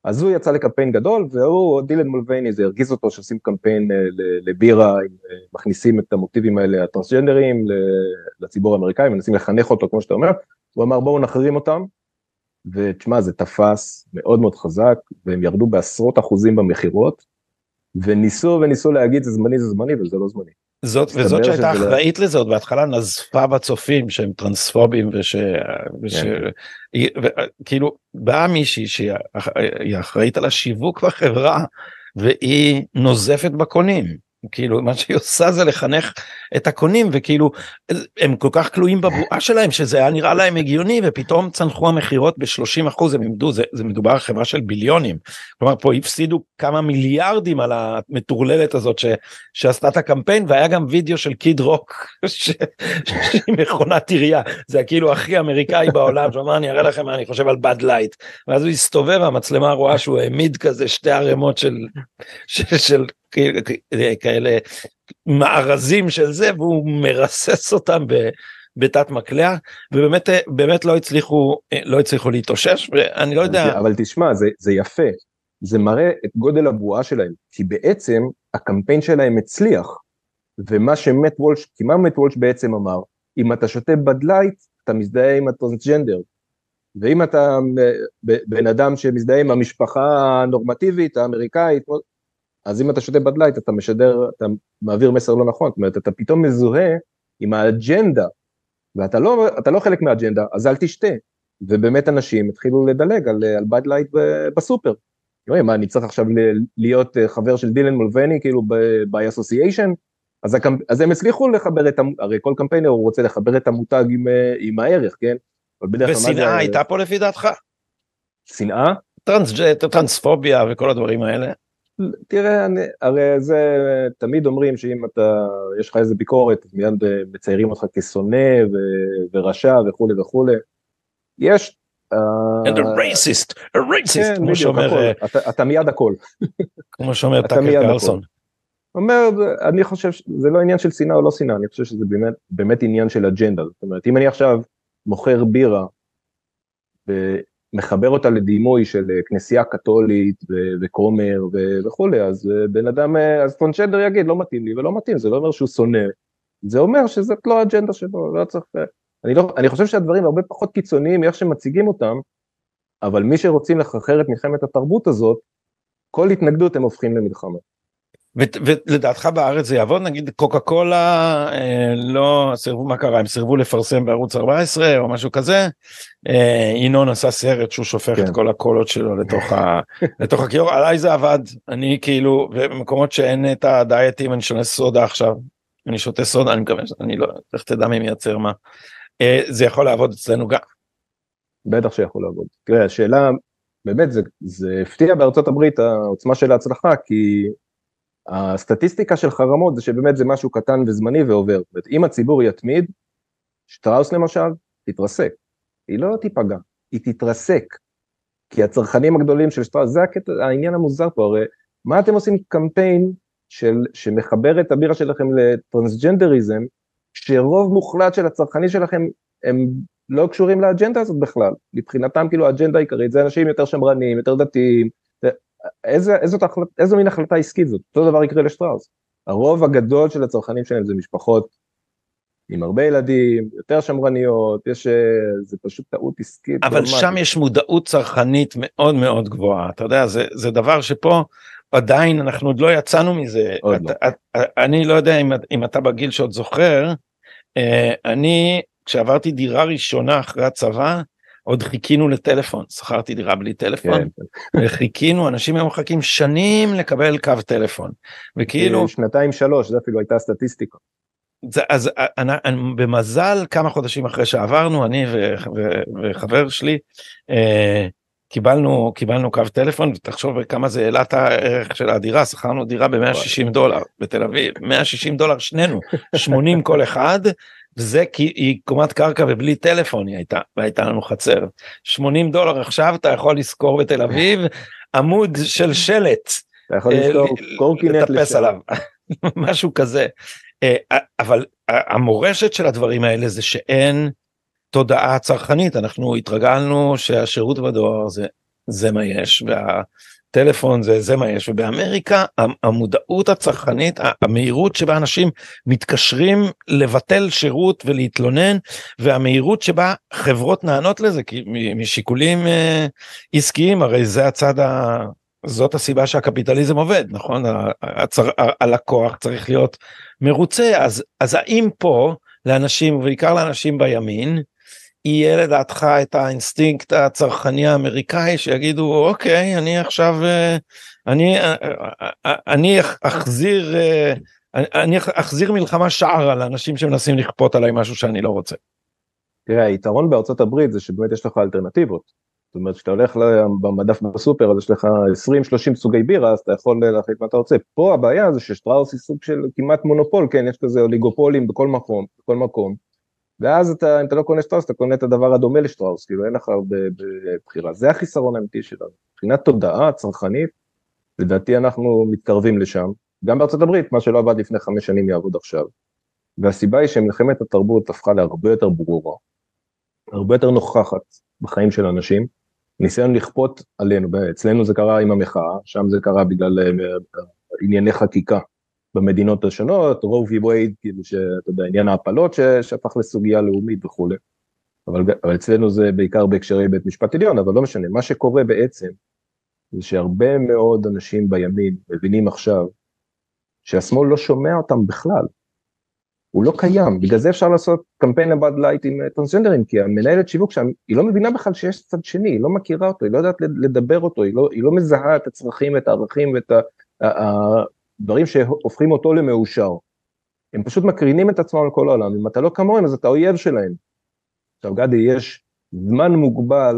אז הוא יצא לקמפיין גדול, והוא, דילן מולבייני, זה הרגיז אותו שעושים קמפיין אה, לבירה, אה, מכניסים את המוטיבים האלה, הטרנסג'נדרים, לציבור האמריקאי, מנסים לחנך אותו, כמו שאתה אומר, הוא אמר בואו נחרים אותם, ותשמע, זה תפס מאוד מאוד חזק, והם ירדו בעשרות אחוזים במכירות, וניסו וניסו להגיד זה זמני זה זמני, וזה לא זמני. זאת וזאת שהייתה אחראית לזה עוד בהתחלה נזפה בצופים שהם טרנספובים וש... וש... כן. כאילו באה מישהי שהיא אחראית על השיווק בחברה והיא נוזפת בקונים כאילו מה שהיא עושה זה לחנך את הקונים וכאילו הם כל כך תלויים בבועה שלהם שזה היה נראה להם הגיוני ופתאום צנחו המכירות ב-30 אחוז הם עמדו זה, זה מדובר על חברה של ביליונים. כלומר פה הפסידו כמה מיליארדים על המטורללת הזאת ש, שעשתה את הקמפיין והיה גם וידאו של קיד רוק שיר מכונת ירייה זה כאילו הכי אמריקאי בעולם שאמר אני אראה לכם מה אני חושב על Bud Light ואז הוא הסתובב המצלמה רואה שהוא העמיד כזה שתי ערימות של, של, של כאלה מארזים של זה והוא מרסס אותם בתת מקלע ובאמת באמת לא הצליחו לא הצליחו להתאושש ואני לא יודע. אבל תשמע זה זה יפה. זה מראה את גודל הבועה שלהם כי בעצם הקמפיין שלהם הצליח. ומה שמט וולש כי מה מט וולש בעצם אמר? אם אתה שותה Bud Light אתה מזדהה עם הטרנסג'נדר. ואם אתה בן אדם שמזדהה עם המשפחה הנורמטיבית האמריקאית אז אם אתה שותה Bud Light אתה משדר, אתה מעביר מסר לא נכון, זאת אומרת אתה פתאום מזוהה עם האג'נדה, ואתה לא, לא חלק מהאג'נדה, אז אל תשתה. ובאמת אנשים התחילו לדלג על, על Bud Light בסופר. לא, מה, אני צריך עכשיו להיות אה, חבר של דילן מולבני כאילו ב association אז, הקמפ... אז הם הצליחו לחבר את, הרי כל קמפיינר הוא רוצה לחבר את המותג עם, אה, עם הערך, כן? ושנאה הייתה פה לפי דעתך? שנאה? טרנס, טרנספוביה וכל הדברים האלה. תראה, אני, הרי זה תמיד אומרים שאם אתה, יש לך איזה ביקורת, מיד אה, מציירים אותך כשונא ורשע וכולי וכולי. יש... Uh, And a racist, a racist, כן, כמו שאומר... אתה, אתה מיד הכל. כמו שאומר טאקר קרלסון. אומר, אני חושב שזה לא עניין של שנאה או לא שנאה, אני חושב שזה באמת, באמת עניין של אג'נדה. זאת אומרת, אם אני עכשיו מוכר בירה מחבר אותה לדימוי של אה, כנסייה קתולית וכומר וכולי, אז אה, בן אדם, אה, אז טרנסג'נדר יגיד לא מתאים לי ולא מתאים, זה לא אומר שהוא שונא, זה אומר שזאת לא האג'נדה שלו, לא צריך, אני, לא, אני חושב שהדברים הרבה פחות קיצוניים מאיך שמציגים אותם, אבל מי שרוצים לחרחר את מלחמת התרבות הזאת, כל התנגדות הם הופכים למלחמה. ולדעתך בארץ זה יעבוד? נגיד קוקה קולה אה, לא סירבו מה קרה? הם סירבו לפרסם בערוץ 14 או משהו כזה. אה, ינון עשה סרט שהוא שופך כן. את כל הקולות שלו לתוך ה... לתוך הכיור. עליי זה עבד. אני כאילו במקומות שאין את הדייטים אני שותה סודה עכשיו. אני שותה סודה אני מקווה שאני לא איך תדע מי מייצר מה. אה, זה יכול לעבוד אצלנו גם. בטח שיכול לעבוד. תראה, השאלה, באמת, זה, זה הפתיע בארצות הברית העוצמה של ההצלחה, כי הסטטיסטיקה של חרמות זה שבאמת זה משהו קטן וזמני ועובר. זאת אומרת, אם הציבור יתמיד, שטראוס למשל, תתרסק. היא לא תיפגע, היא תתרסק. כי הצרכנים הגדולים של שטראוס, זה הקטע, העניין המוזר פה, הרי מה אתם עושים קמפיין של, שמחבר את הבירה שלכם לטרנסג'נדריזם, שרוב מוחלט של הצרכנים שלכם הם לא קשורים לאג'נדה הזאת בכלל. מבחינתם כאילו האג'נדה העיקרית זה אנשים יותר שמרניים, יותר דתיים, איזה, איזו, איזו מין החלטה עסקית זאת? אותו דבר יקרה לשטראוס. הרוב הגדול של הצרכנים שלהם זה משפחות עם הרבה ילדים, יותר שמרניות, יש, זה פשוט טעות עסקית. אבל. שם יש מודעות צרכנית מאוד מאוד גבוהה, אתה יודע, זה, זה דבר שפה עדיין אנחנו עוד לא יצאנו מזה. עוד את, לא. את, אני לא יודע אם, אם אתה בגיל שעוד זוכר, אה, אני כשעברתי דירה ראשונה אחרי הצבא, עוד חיכינו לטלפון, שכרתי דירה בלי טלפון, כן, וחיכינו, אנשים היו מחכים שנים לקבל קו טלפון, וכאילו, שנתיים שלוש, זה אפילו הייתה סטטיסטיקה. זה, אז אני, אני, במזל כמה חודשים אחרי שעברנו, אני ו, ו, וחבר שלי, אה, קיבלנו קיבלנו קו טלפון ותחשוב כמה זה העלה את הערך של הדירה שכרנו דירה ב-160 דולר בתל אביב 160 דולר שנינו 80 כל אחד וזה כי היא קומת קרקע ובלי טלפון היא הייתה והייתה לנו חצר. 80 דולר עכשיו אתה יכול לשכור בתל אביב עמוד של שלט. אתה יכול אה, לשכור ל- קורקינט לטפס. עליו. משהו כזה. אה, אבל המורשת של הדברים האלה זה שאין תודעה צרכנית. אנחנו התרגלנו שהשירות בדואר זה זה מה יש והטלפון זה זה מה יש. ובאמריקה המודעות הצרכנית המהירות שבה אנשים מתקשרים לבטל שירות ולהתלונן והמהירות שבה חברות נענות לזה כי משיקולים אה, עסקיים הרי זה הצד ה... זאת הסיבה שהקפיטליזם עובד נכון? הצר... הלקוח צריך להיות מרוצה. אז אז האם פה לאנשים ובעיקר לאנשים בימין יהיה לדעתך את האינסטינקט הצרכני האמריקאי שיגידו אוקיי אני עכשיו אה, אני אה, אה, אני אחזיר אני אחזיר מלחמה שעל אנשים שמנסים לכפות עליי משהו שאני לא רוצה. תראה, היתרון בארצות הברית זה שבאמת יש לך אלטרנטיבות. זאת אומרת, כשאתה הולך במדף בסופר, אז יש לך 20-30 סוגי בירה, אז אתה יכול להחליט מה אתה רוצה. פה הבעיה זה ששטראוס היא סוג של כמעט מונופול, כן, יש כזה אוליגופולים בכל מקום, בכל מקום. ואז אתה, אם אתה לא קונה שטראוס, אתה קונה את הדבר הדומה לשטראוס, כאילו אין לך הרבה בחירה. זה החיסרון האמיתי שלנו. מבחינת תודעה צרכנית, לדעתי אנחנו מתקרבים לשם. גם בארצות הברית, מה שלא עבד לפני חמש שנים יעבוד עכשיו. והסיבה היא שמלחמת התרבות הפכה להרבה יותר ברורה, הרבה יותר נוכחת בחיים של אנשים, ניסיון לכפות עלינו, אצלנו זה קרה עם המחאה, שם זה קרה בגלל אה, ענייני חקיקה במדינות השונות, רו וי וייד, כאילו שאתה יודע, עניין ההפלות שהפך לסוגיה לאומית וכולי, אבל, אבל אצלנו זה בעיקר בהקשרי בית משפט עליון, אבל לא משנה, מה שקורה בעצם, זה שהרבה מאוד אנשים בימין מבינים עכשיו שהשמאל לא שומע אותם בכלל, הוא לא קיים, בגלל זה אפשר לעשות קמפיין ל Bud Light עם אה, טרנסג'נדרים, כי המנהלת שיווק שם, היא לא מבינה בכלל שיש צד שני, היא לא מכירה אותו, היא לא יודעת לדבר אותו, היא לא, היא לא מזהה את הצרכים ואת הערכים ואת הדברים שהופכים אותו למאושר. הם פשוט מקרינים את עצמם לכל העולם, אם אתה לא כמוהם אז אתה אויב שלהם. עכשיו גדי, יש זמן מוגבל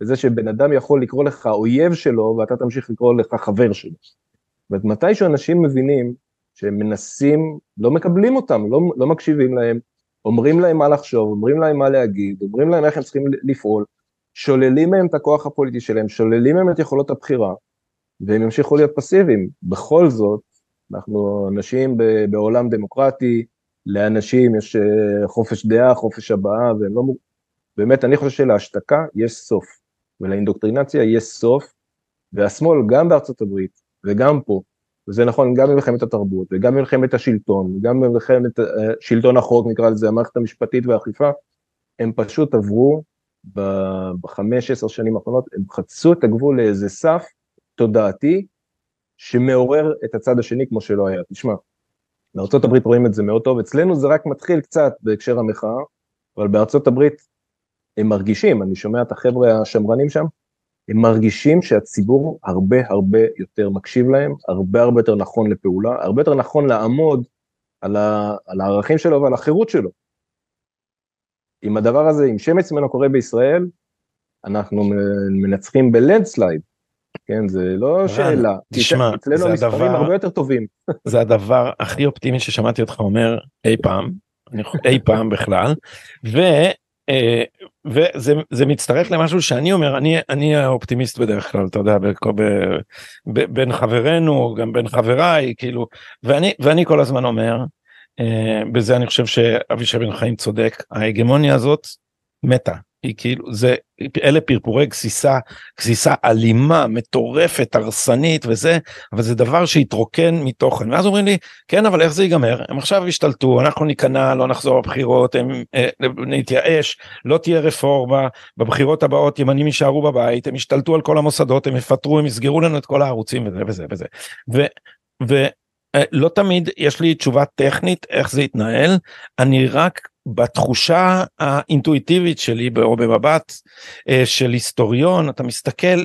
בזה שבן אדם יכול לקרוא לך אויב שלו ואתה תמשיך לקרוא לך חבר שלו. זאת אומרת, מתי שאנשים מבינים שהם מנסים, לא מקבלים אותם, לא, לא מקשיבים להם, אומרים להם מה לחשוב, אומרים להם מה להגיד, אומרים להם איך הם צריכים לפעול, שוללים מהם את הכוח הפוליטי שלהם, שוללים מהם את יכולות הבחירה, והם ימשיכו להיות פסיביים. בכל זאת, אנחנו אנשים בעולם דמוקרטי, לאנשים יש אה, חופש דעה, חופש הבעה, והם לא... באמת, אני חושב שלהשתקה יש סוף, ולאינדוקטרינציה יש סוף, והשמאל, גם בארצות הברית וגם פה, וזה נכון גם במלחמת התרבות וגם במלחמת השלטון, גם במלחמת uh, שלטון החוק נקרא לזה, המערכת המשפטית והאכיפה, הם פשוט עברו בחמש עשר שנים האחרונות, הם חצו את הגבול לאיזה סף תודעתי שמעורר את הצד השני כמו שלא היה. תשמע, הברית רואים את זה מאוד טוב, אצלנו זה רק מתחיל קצת בהקשר המחאה, אבל הברית הם מרגישים, אני שומע את החבר'ה השמרנים שם, הם מרגישים שהציבור הרבה הרבה יותר מקשיב להם, הרבה הרבה יותר נכון לפעולה, הרבה יותר נכון לעמוד על, ה, על הערכים שלו ועל החירות שלו. אם הדבר הזה, אם שמץ ממנו קורה בישראל, אנחנו מנצחים בלנדסלייד, כן, זה לא שאלה. תשמע, אצלנו המספרים הרבה יותר טובים. זה הדבר הכי אופטימי ששמעתי אותך אומר אי פעם, אי פעם בכלל, ו... אה, וזה מצטרף למשהו שאני אומר אני אני האופטימיסט בדרך כלל אתה יודע ב, ב, ב, בין חברינו גם בין חבריי כאילו ואני ואני כל הזמן אומר אה, בזה אני חושב שאבישי בן חיים צודק ההגמוניה הזאת מתה היא כאילו זה אלה פרפורי גסיסה גסיסה אלימה מטורפת הרסנית וזה אבל זה דבר שהתרוקן מתוכן ואז אומרים לי כן אבל איך זה ייגמר הם עכשיו השתלטו אנחנו ניכנע לא נחזור לבחירות הם אה, נתייאש לא תהיה רפורמה בבחירות הבאות ימנים יישארו בבית הם ישתלטו על כל המוסדות הם יפטרו הם יסגרו לנו את כל הערוצים וזה וזה וזה. ו, ו, לא תמיד יש לי תשובה טכנית איך זה יתנהל. אני רק בתחושה האינטואיטיבית שלי או במבט אה, של היסטוריון אתה מסתכל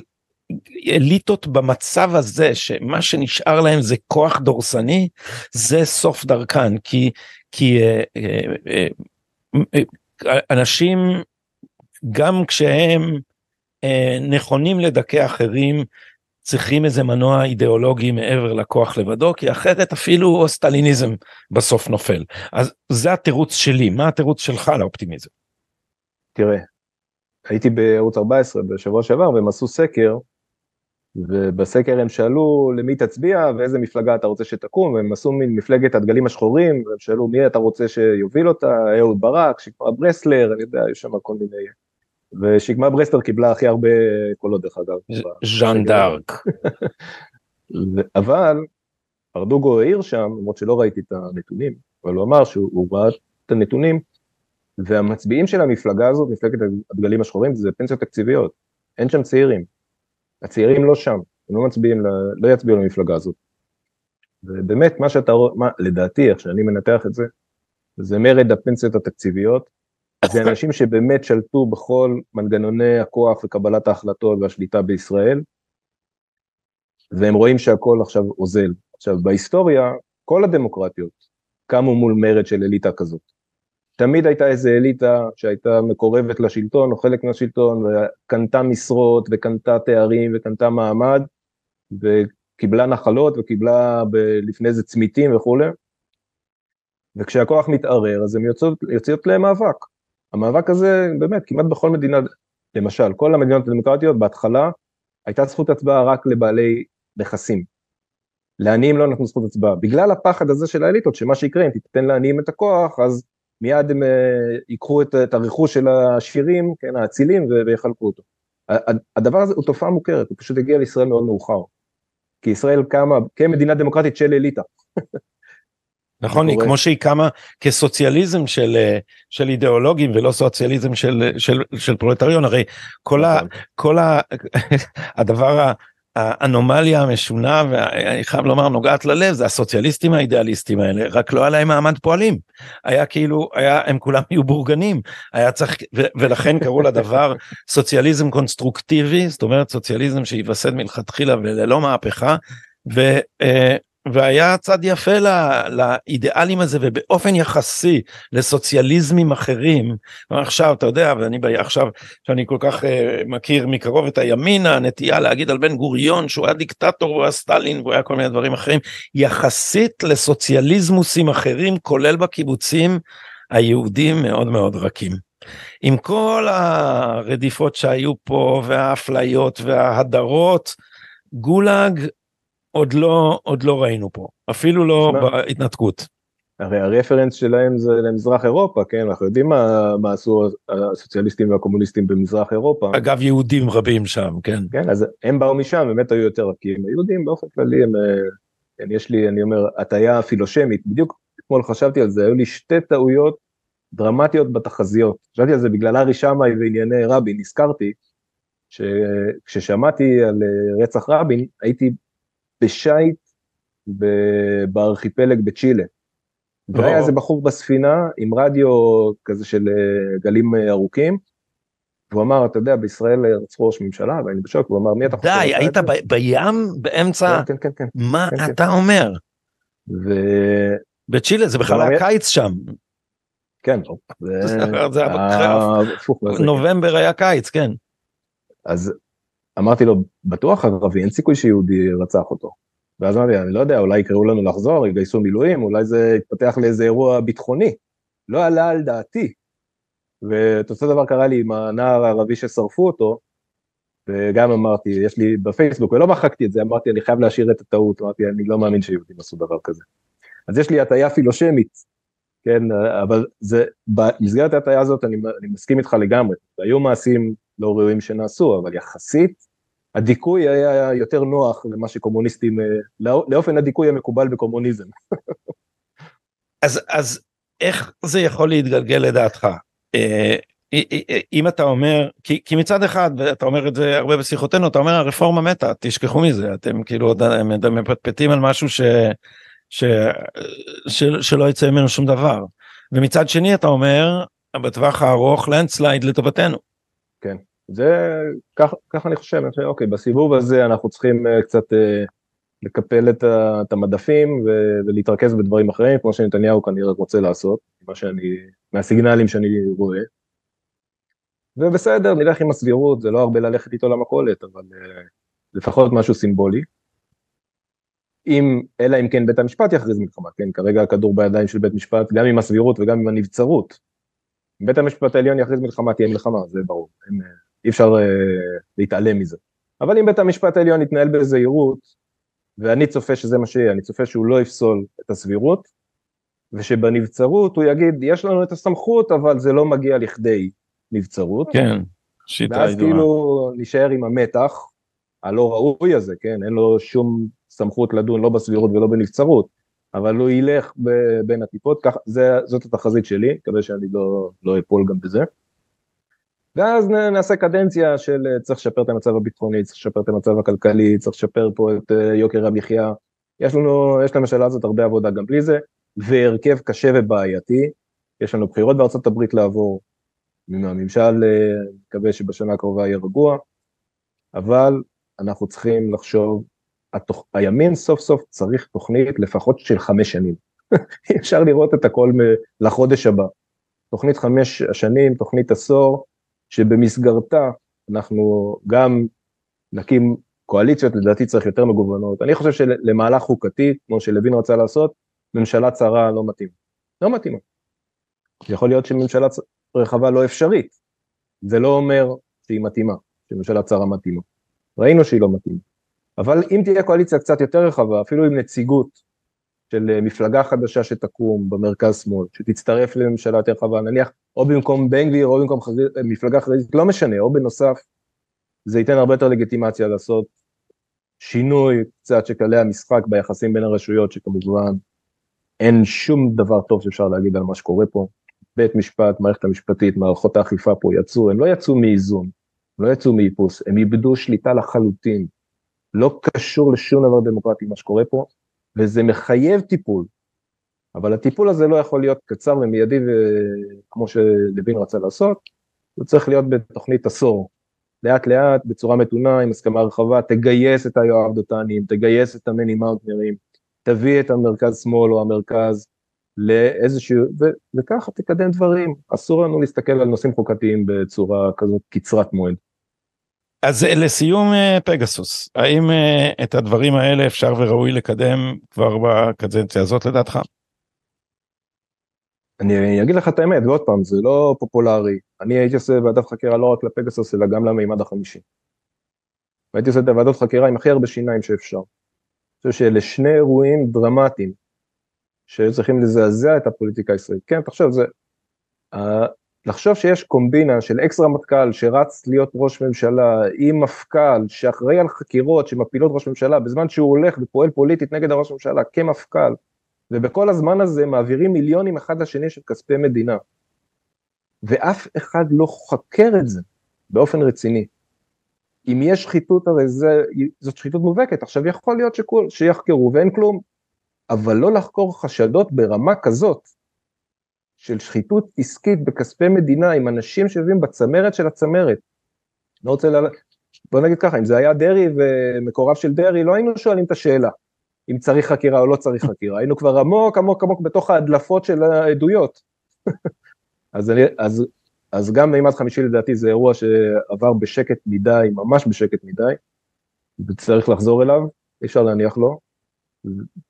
אליטות במצב הזה שמה שנשאר להם זה כוח דורסני זה סוף דרכן. כי כי אה, אה, אנשים גם כשהם נכונים לדכא אחרים צריכים איזה מנוע אידיאולוגי מעבר לכוח לבדו כי אחרת אפילו סטליניזם בסוף נופל. אז זה התירוץ שלי מה התירוץ שלך לאופטימיזם. תראה הייתי בערוץ 14 בשבוע שעבר והם עשו סקר ובסקר הם שאלו למי תצביע ואיזה מפלגה אתה רוצה שתקום? והם עשו מין מפלגת הדגלים השחורים והם שאלו מי אתה רוצה שיוביל אותה? אהוד ברק שקמה ברסלר אני יודע יש שם כל מיני ושקמה ברסטר קיבלה הכי הרבה קולות דרך אגב. ז'אן דארק. אבל ארדוגו העיר שם, למרות שלא ראיתי את הנתונים, אבל הוא אמר שהוא ראה את הנתונים, והמצביעים של המפלגה הזאת, מפלגת הדגלים השחורים, זה פנסיות תקציביות, אין שם צעירים. הצעירים לא שם, הם לא מצביעים, לא יצביעו למפלגה הזאת. ובאמת, מה שאתה רואה, לדעתי, איך שאני מנתח את זה, זה מרד הפנסיות התקציביות, זה אנשים שבאמת שלטו בכל מנגנוני הכוח וקבלת ההחלטות והשליטה בישראל, והם רואים שהכל עכשיו אוזל. עכשיו, בהיסטוריה, כל הדמוקרטיות קמו מול מרד של אליטה כזאת. תמיד הייתה איזה אליטה שהייתה מקורבת לשלטון או חלק מהשלטון וקנתה משרות וקנתה תארים וקנתה מעמד וקיבלה נחלות וקיבלה ב- לפני זה צמיתים וכולי וכשהכוח מתערער אז הן יוצאות, יוצאות למאבק המאבק הזה באמת כמעט בכל מדינה, למשל כל המדינות הדמוקרטיות בהתחלה הייתה זכות הצבעה רק לבעלי נכסים. לעניים לא נתנו זכות הצבעה, בגלל הפחד הזה של האליטות שמה שיקרה אם תיתן לעניים את הכוח אז מיד הם uh, ייקחו את, את הרכוש של העשירים, כן, האצילים ויחלקו אותו. הדבר הזה הוא תופעה מוכרת, הוא פשוט הגיע לישראל מאוד מאוחר. כי ישראל קמה כמדינה דמוקרטית של אליטה. נכון, היא כמו שהיא קמה כסוציאליזם של, אה, של אידיאולוגים ולא סוציאליזם של, של, של פרולטריון, הרי כל, ה, נכון. כל ה, הדבר, האנומליה המשונה, ואני חייב לומר נוגעת ללב, זה הסוציאליסטים האידיאליסטים האלה, רק לא היה להם מעמד פועלים. היה כאילו, היה, הם כולם היו בורגנים, היה צריך, ו, ולכן קראו לדבר סוציאליזם קונסטרוקטיבי, זאת אומרת סוציאליזם שייווסד מלכתחילה וללא מהפכה. ו, אה, והיה צד יפה לאידיאלים הזה ובאופן יחסי לסוציאליזמים אחרים עכשיו אתה יודע ואני עכשיו שאני כל כך uh, מכיר מקרוב את הימין הנטייה להגיד על בן גוריון שהוא היה דיקטטור והוא היה סטלין והוא היה כל מיני דברים אחרים יחסית לסוציאליזמוסים אחרים כולל בקיבוצים היהודים מאוד מאוד רכים. עם כל הרדיפות שהיו פה והאפליות וההדרות גולאג עוד לא עוד לא ראינו פה אפילו לא שמה, בהתנתקות. הרי הרפרנס שלהם זה למזרח אירופה כן אנחנו יודעים מה, מה עשו הסוציאליסטים והקומוניסטים במזרח אירופה. אגב יהודים רבים שם כן. כן אז הם באו משם באמת היו יותר רכים היהודים באופן כללי הם אה, כן, יש לי אני אומר הטיה פילושמית בדיוק אתמול חשבתי על זה היו לי שתי טעויות דרמטיות בתחזיות חשבתי על זה בגלל ארי שמאי וענייני רבין נזכרתי שכששמעתי על אה, רצח רבין הייתי בשייט בארכיפלג בצ'ילה. והיה איזה בחור בספינה עם רדיו כזה של אה, גלים אה, ארוכים, והוא אמר, אתה יודע, בישראל רצחו ראש ממשלה, ואני בשוק, הוא אמר, מי אתה חושב? די, היית בים באמצע? כן, כן, כן. מה כן, אתה אומר? בצ'ילה זה בכלל היה קיץ שם. כן, זה נובמבר היה קיץ, כן. אז אמרתי לו, בטוח ערבי, אין סיכוי שיהודי רצח אותו. ואז אמרתי, אני לא יודע, אולי יקראו לנו לחזור, יגייסו מילואים, אולי זה יתפתח לאיזה אירוע ביטחוני. לא עלה על דעתי. ואת אותו דבר קרה לי עם הנער הערבי ששרפו אותו, וגם אמרתי, יש לי בפייסבוק, ולא מחקתי את זה, אמרתי, אני חייב להשאיר את הטעות, אמרתי, אני לא מאמין שיהודים עשו דבר כזה. אז יש לי הטיה פילושמית, כן, אבל זה, במסגרת ההטיה הזאת אני, אני מסכים איתך לגמרי, היו מעשים לא ראויים שנעשו, אבל יחסית, הדיכוי היה יותר נוח למה שקומוניסטים, אה, לא, לאופן הדיכוי המקובל בקומוניזם. אז, אז איך זה יכול להתגלגל לדעתך? אה, אם אתה אומר כי, כי מצד אחד ואתה אומר את זה הרבה בשיחותינו אתה אומר הרפורמה מתה תשכחו מזה אתם כאילו מפטפטים על משהו ש, ש, ש, שלא יצא ממנו שום דבר ומצד שני אתה אומר בטווח הארוך לנדסלייד לטובתנו. כן זה ככה אני חושב אני חושב אוקיי בסיבוב הזה אנחנו צריכים uh, קצת uh, לקפל את, ה, את המדפים ו, ולהתרכז בדברים אחרים כמו שנתניהו כנראה רוצה לעשות מה שאני מהסיגנלים שאני רואה. ובסדר, נלך עם הסבירות, זה לא הרבה ללכת איתו למכולת, אבל uh, לפחות משהו סימבולי. אם, אלא אם כן בית המשפט יכריז מלחמה, כן, כרגע הכדור בידיים של בית משפט, גם עם הסבירות וגם עם הנבצרות. אם בית המשפט העליון יכריז מלחמה, תהיה מלחמה, זה ברור, אין, אה, אי אפשר uh, להתעלם מזה. אבל אם בית המשפט העליון יתנהל בזהירות, ואני צופה שזה מה שיהיה, אני צופה שהוא לא יפסול את הסבירות, ושבנבצרות הוא יגיד, יש לנו את הסמכות, אבל זה לא מגיע לכדי נבצרות. כן, שיטה ידועה. ואז כאילו נשאר עם המתח הלא ראוי הזה, כן, אין לו שום סמכות לדון לא בסבירות ולא בנבצרות, אבל הוא ילך ב- בין הטיפות, כך, זה, זאת התחזית שלי, מקווה שאני לא, לא אפול גם בזה. ואז נעשה קדנציה של אה, צריך לשפר את המצב הביטחוני, צריך לשפר את המצב הכלכלי, צריך לשפר פה את אה, יוקר המחיה. יש לנו, יש לממשלה הזאת הרבה עבודה גם בלי זה, והרכב קשה ובעייתי. יש לנו בחירות בארצות הברית לעבור, מהממשל אה, מקווה שבשנה הקרובה יהיה רגוע, אבל אנחנו צריכים לחשוב, התוכ... הימין סוף סוף צריך תוכנית לפחות של חמש שנים. אפשר לראות את הכל. לחודש הבא. תוכנית חמש השנים, תוכנית עשור, שבמסגרתה אנחנו גם נקים קואליציות, לדעתי צריך יותר מגוונות. אני חושב שלמהלך חוקתי, כמו שלוין רצה לעשות, ממשלה צרה לא מתאים. לא מתאימה. יכול להיות שממשלה רחבה לא אפשרית. זה לא אומר שהיא מתאימה, שממשלה צרה מתאימה. ראינו שהיא לא מתאימה. אבל אם תהיה קואליציה קצת יותר רחבה, אפילו עם נציגות של אה, מפלגה חדשה שתקום במרכז שמאל, שתצטרף לממשלה יותר רחבה, נניח או במקום בן גביר או במקום חזיר, אה, מפלגה חרדית, לא משנה, או בנוסף, זה ייתן הרבה יותר לגיטימציה לעשות שינוי קצת של כללי המשחק ביחסים בין הרשויות, שכמובן אין שום דבר טוב שאפשר להגיד על מה שקורה פה. בית משפט, מערכת המשפטית, מערכות האכיפה פה יצאו, הם לא יצאו מאיזון, הם לא יצאו מאיפוס, הם איבדו שליטה לחלוטין. לא קשור לשום דבר דמוקרטי מה שקורה פה, וזה מחייב טיפול. אבל הטיפול הזה לא יכול להיות קצר ומיידי וכמו שלוין רצה לעשות, הוא צריך להיות בתוכנית עשור. לאט לאט, בצורה מתונה, עם הסכמה רחבה, תגייס את היואב דותנים, תגייס את המני מאוטנרים, תביא את המרכז שמאל או המרכז לאיזשהו, ו, וככה תקדם דברים, אסור לנו להסתכל על נושאים חוקתיים בצורה כזאת קצרת מועד. אז לסיום אה, פגסוס, האם אה, את הדברים האלה אפשר וראוי לקדם כבר בקדנציה הזאת לדעתך? אני אגיד לך את האמת, ועוד פעם, זה לא פופולרי. אני הייתי עושה ועדת חקירה לא רק לפגסוס, אלא גם למימד החמישי. והייתי עושה את הוועדות חקירה עם הכי הרבה שיניים שאפשר. אני חושב שאלה שני אירועים דרמטיים שהיו צריכים לזעזע את הפוליטיקה הישראלית. כן, תחשוב, זה... לחשוב שיש קומבינה של אקס רמטכ"ל שרץ להיות ראש ממשלה עם מפכ"ל שאחראי על חקירות שמפילות ראש ממשלה בזמן שהוא הולך ופועל פוליטית נגד הראש ממשלה כמפכ"ל ובכל הזמן הזה מעבירים מיליונים אחד לשני של כספי מדינה. ואף אחד לא חקר את זה באופן רציני. אם יש שחיתות הרי זה, זאת שחיתות מובהקת, עכשיו יכול להיות שכול, שיחקרו ואין כלום, אבל לא לחקור חשדות ברמה כזאת של שחיתות עסקית בכספי מדינה עם אנשים שיושבים בצמרת של הצמרת. לא רוצה ל... בוא נגיד ככה, אם זה היה דרעי ומקורב של דרעי, לא היינו שואלים את השאלה אם צריך חקירה או לא צריך חקירה, היינו כבר עמוק עמוק עמוק בתוך ההדלפות של העדויות. אז, אני, אז, אז גם מימד חמישי לדעתי זה אירוע שעבר בשקט מדי, ממש בשקט מדי, וצריך לחזור אליו, אי אפשר להניח לו,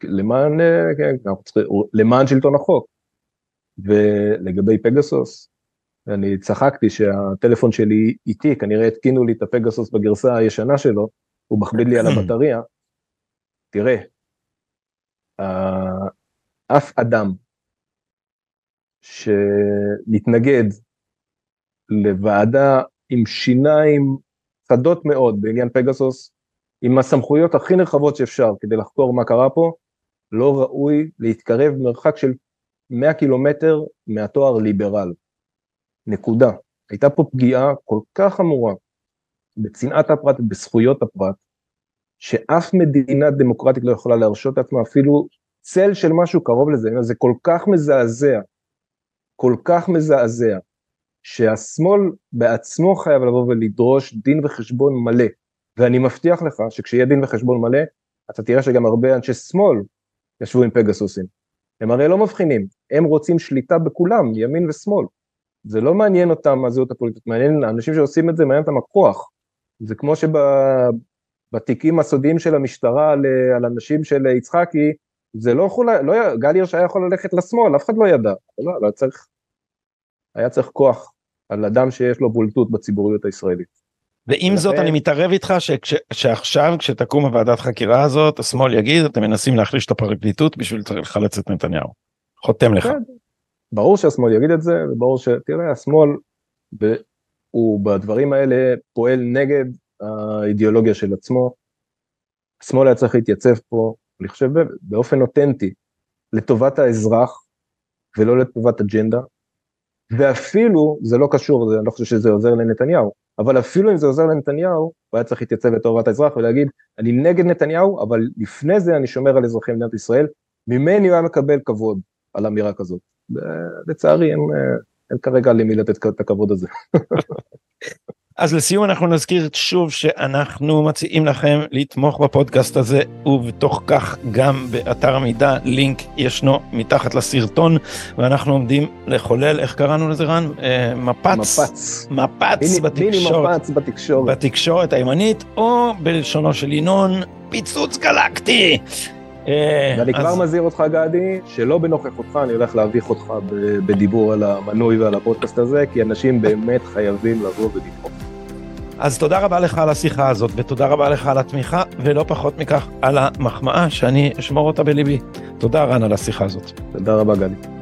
למען, אה, כן, למען שלטון החוק. ולגבי פגסוס, אני צחקתי שהטלפון שלי איתי, כנראה התקינו לי את הפגסוס בגרסה הישנה שלו, הוא מכביד לי על הבטריה. תראה, אף אדם שמתנגד לוועדה עם שיניים חדות מאוד בעניין פגסוס, עם הסמכויות הכי נרחבות שאפשר כדי לחקור מה קרה פה, לא ראוי להתקרב מרחק של 100 קילומטר מהתואר ליברל. נקודה. הייתה פה פגיעה כל כך חמורה בצנעת הפרט ובזכויות הפרט, שאף מדינה דמוקרטית לא יכולה להרשות לעצמה אפילו צל של משהו קרוב לזה, זה כל כך מזעזע, כל כך מזעזע, שהשמאל בעצמו חייב לבוא ולדרוש דין וחשבון מלא, ואני מבטיח לך שכשיהיה דין וחשבון מלא, אתה תראה שגם הרבה אנשי שמאל ישבו עם פגסוסים. הם הרי לא מבחינים, הם רוצים שליטה בכולם, ימין ושמאל. זה לא מעניין אותם הזהות הפוליטית, מעניין, האנשים שעושים את זה מעניין אותם הכוח. זה כמו שבתיקים הסודיים של המשטרה על, על אנשים של יצחקי, זה לא יכול, לא, גל הירש היה יכול ללכת לשמאל, אף אחד לא ידע, לא, לא צריך, היה צריך כוח על אדם שיש לו בולטות בציבוריות הישראלית. ועם זאת אני מתערב איתך שכש, שעכשיו כשתקום הוועדת חקירה הזאת השמאל יגיד אתם מנסים להחליש את הפרקליטות בשביל לחלץ את נתניהו. חותם לך. ברור שהשמאל יגיד את זה וברור שתראה השמאל ב, הוא בדברים האלה פועל נגד האידיאולוגיה של עצמו. השמאל היה צריך להתייצב פה אני חושב באופן אותנטי לטובת האזרח ולא לטובת אג'נדה ואפילו זה לא קשור אני לא חושב שזה עוזר לנתניהו אבל אפילו אם זה עוזר לנתניהו, הוא היה צריך להתייצב לטובת האזרח ולהגיד, אני נגד נתניהו, אבל לפני זה אני שומר על אזרחי מדינת ישראל, ממני הוא היה מקבל כבוד על אמירה כזאת. לצערי אין, אין כרגע למי לתת את הכבוד הזה. אז לסיום אנחנו נזכיר שוב שאנחנו מציעים לכם לתמוך בפודקאסט הזה ובתוך כך גם באתר המידע לינק ישנו מתחת לסרטון ואנחנו עומדים לחולל איך קראנו לזה רן? אה, מפץ? מפץ. מפץ בתקשורת. מפץ בתקשורת. בתקשורת הימנית או בלשונו של ינון פיצוץ גלקטי. אה, ואני כבר מזהיר אותך גדי, שלא בנוכחותך אני הולך להביך אותך בדיבור על המנוי ועל הפודקאסט הזה, כי אנשים באמת חייבים לבוא ולתמוך. אז תודה רבה לך על השיחה הזאת, ותודה רבה לך על התמיכה, ולא פחות מכך על המחמאה שאני אשמור אותה בליבי. תודה רן על השיחה הזאת. תודה רבה גדי.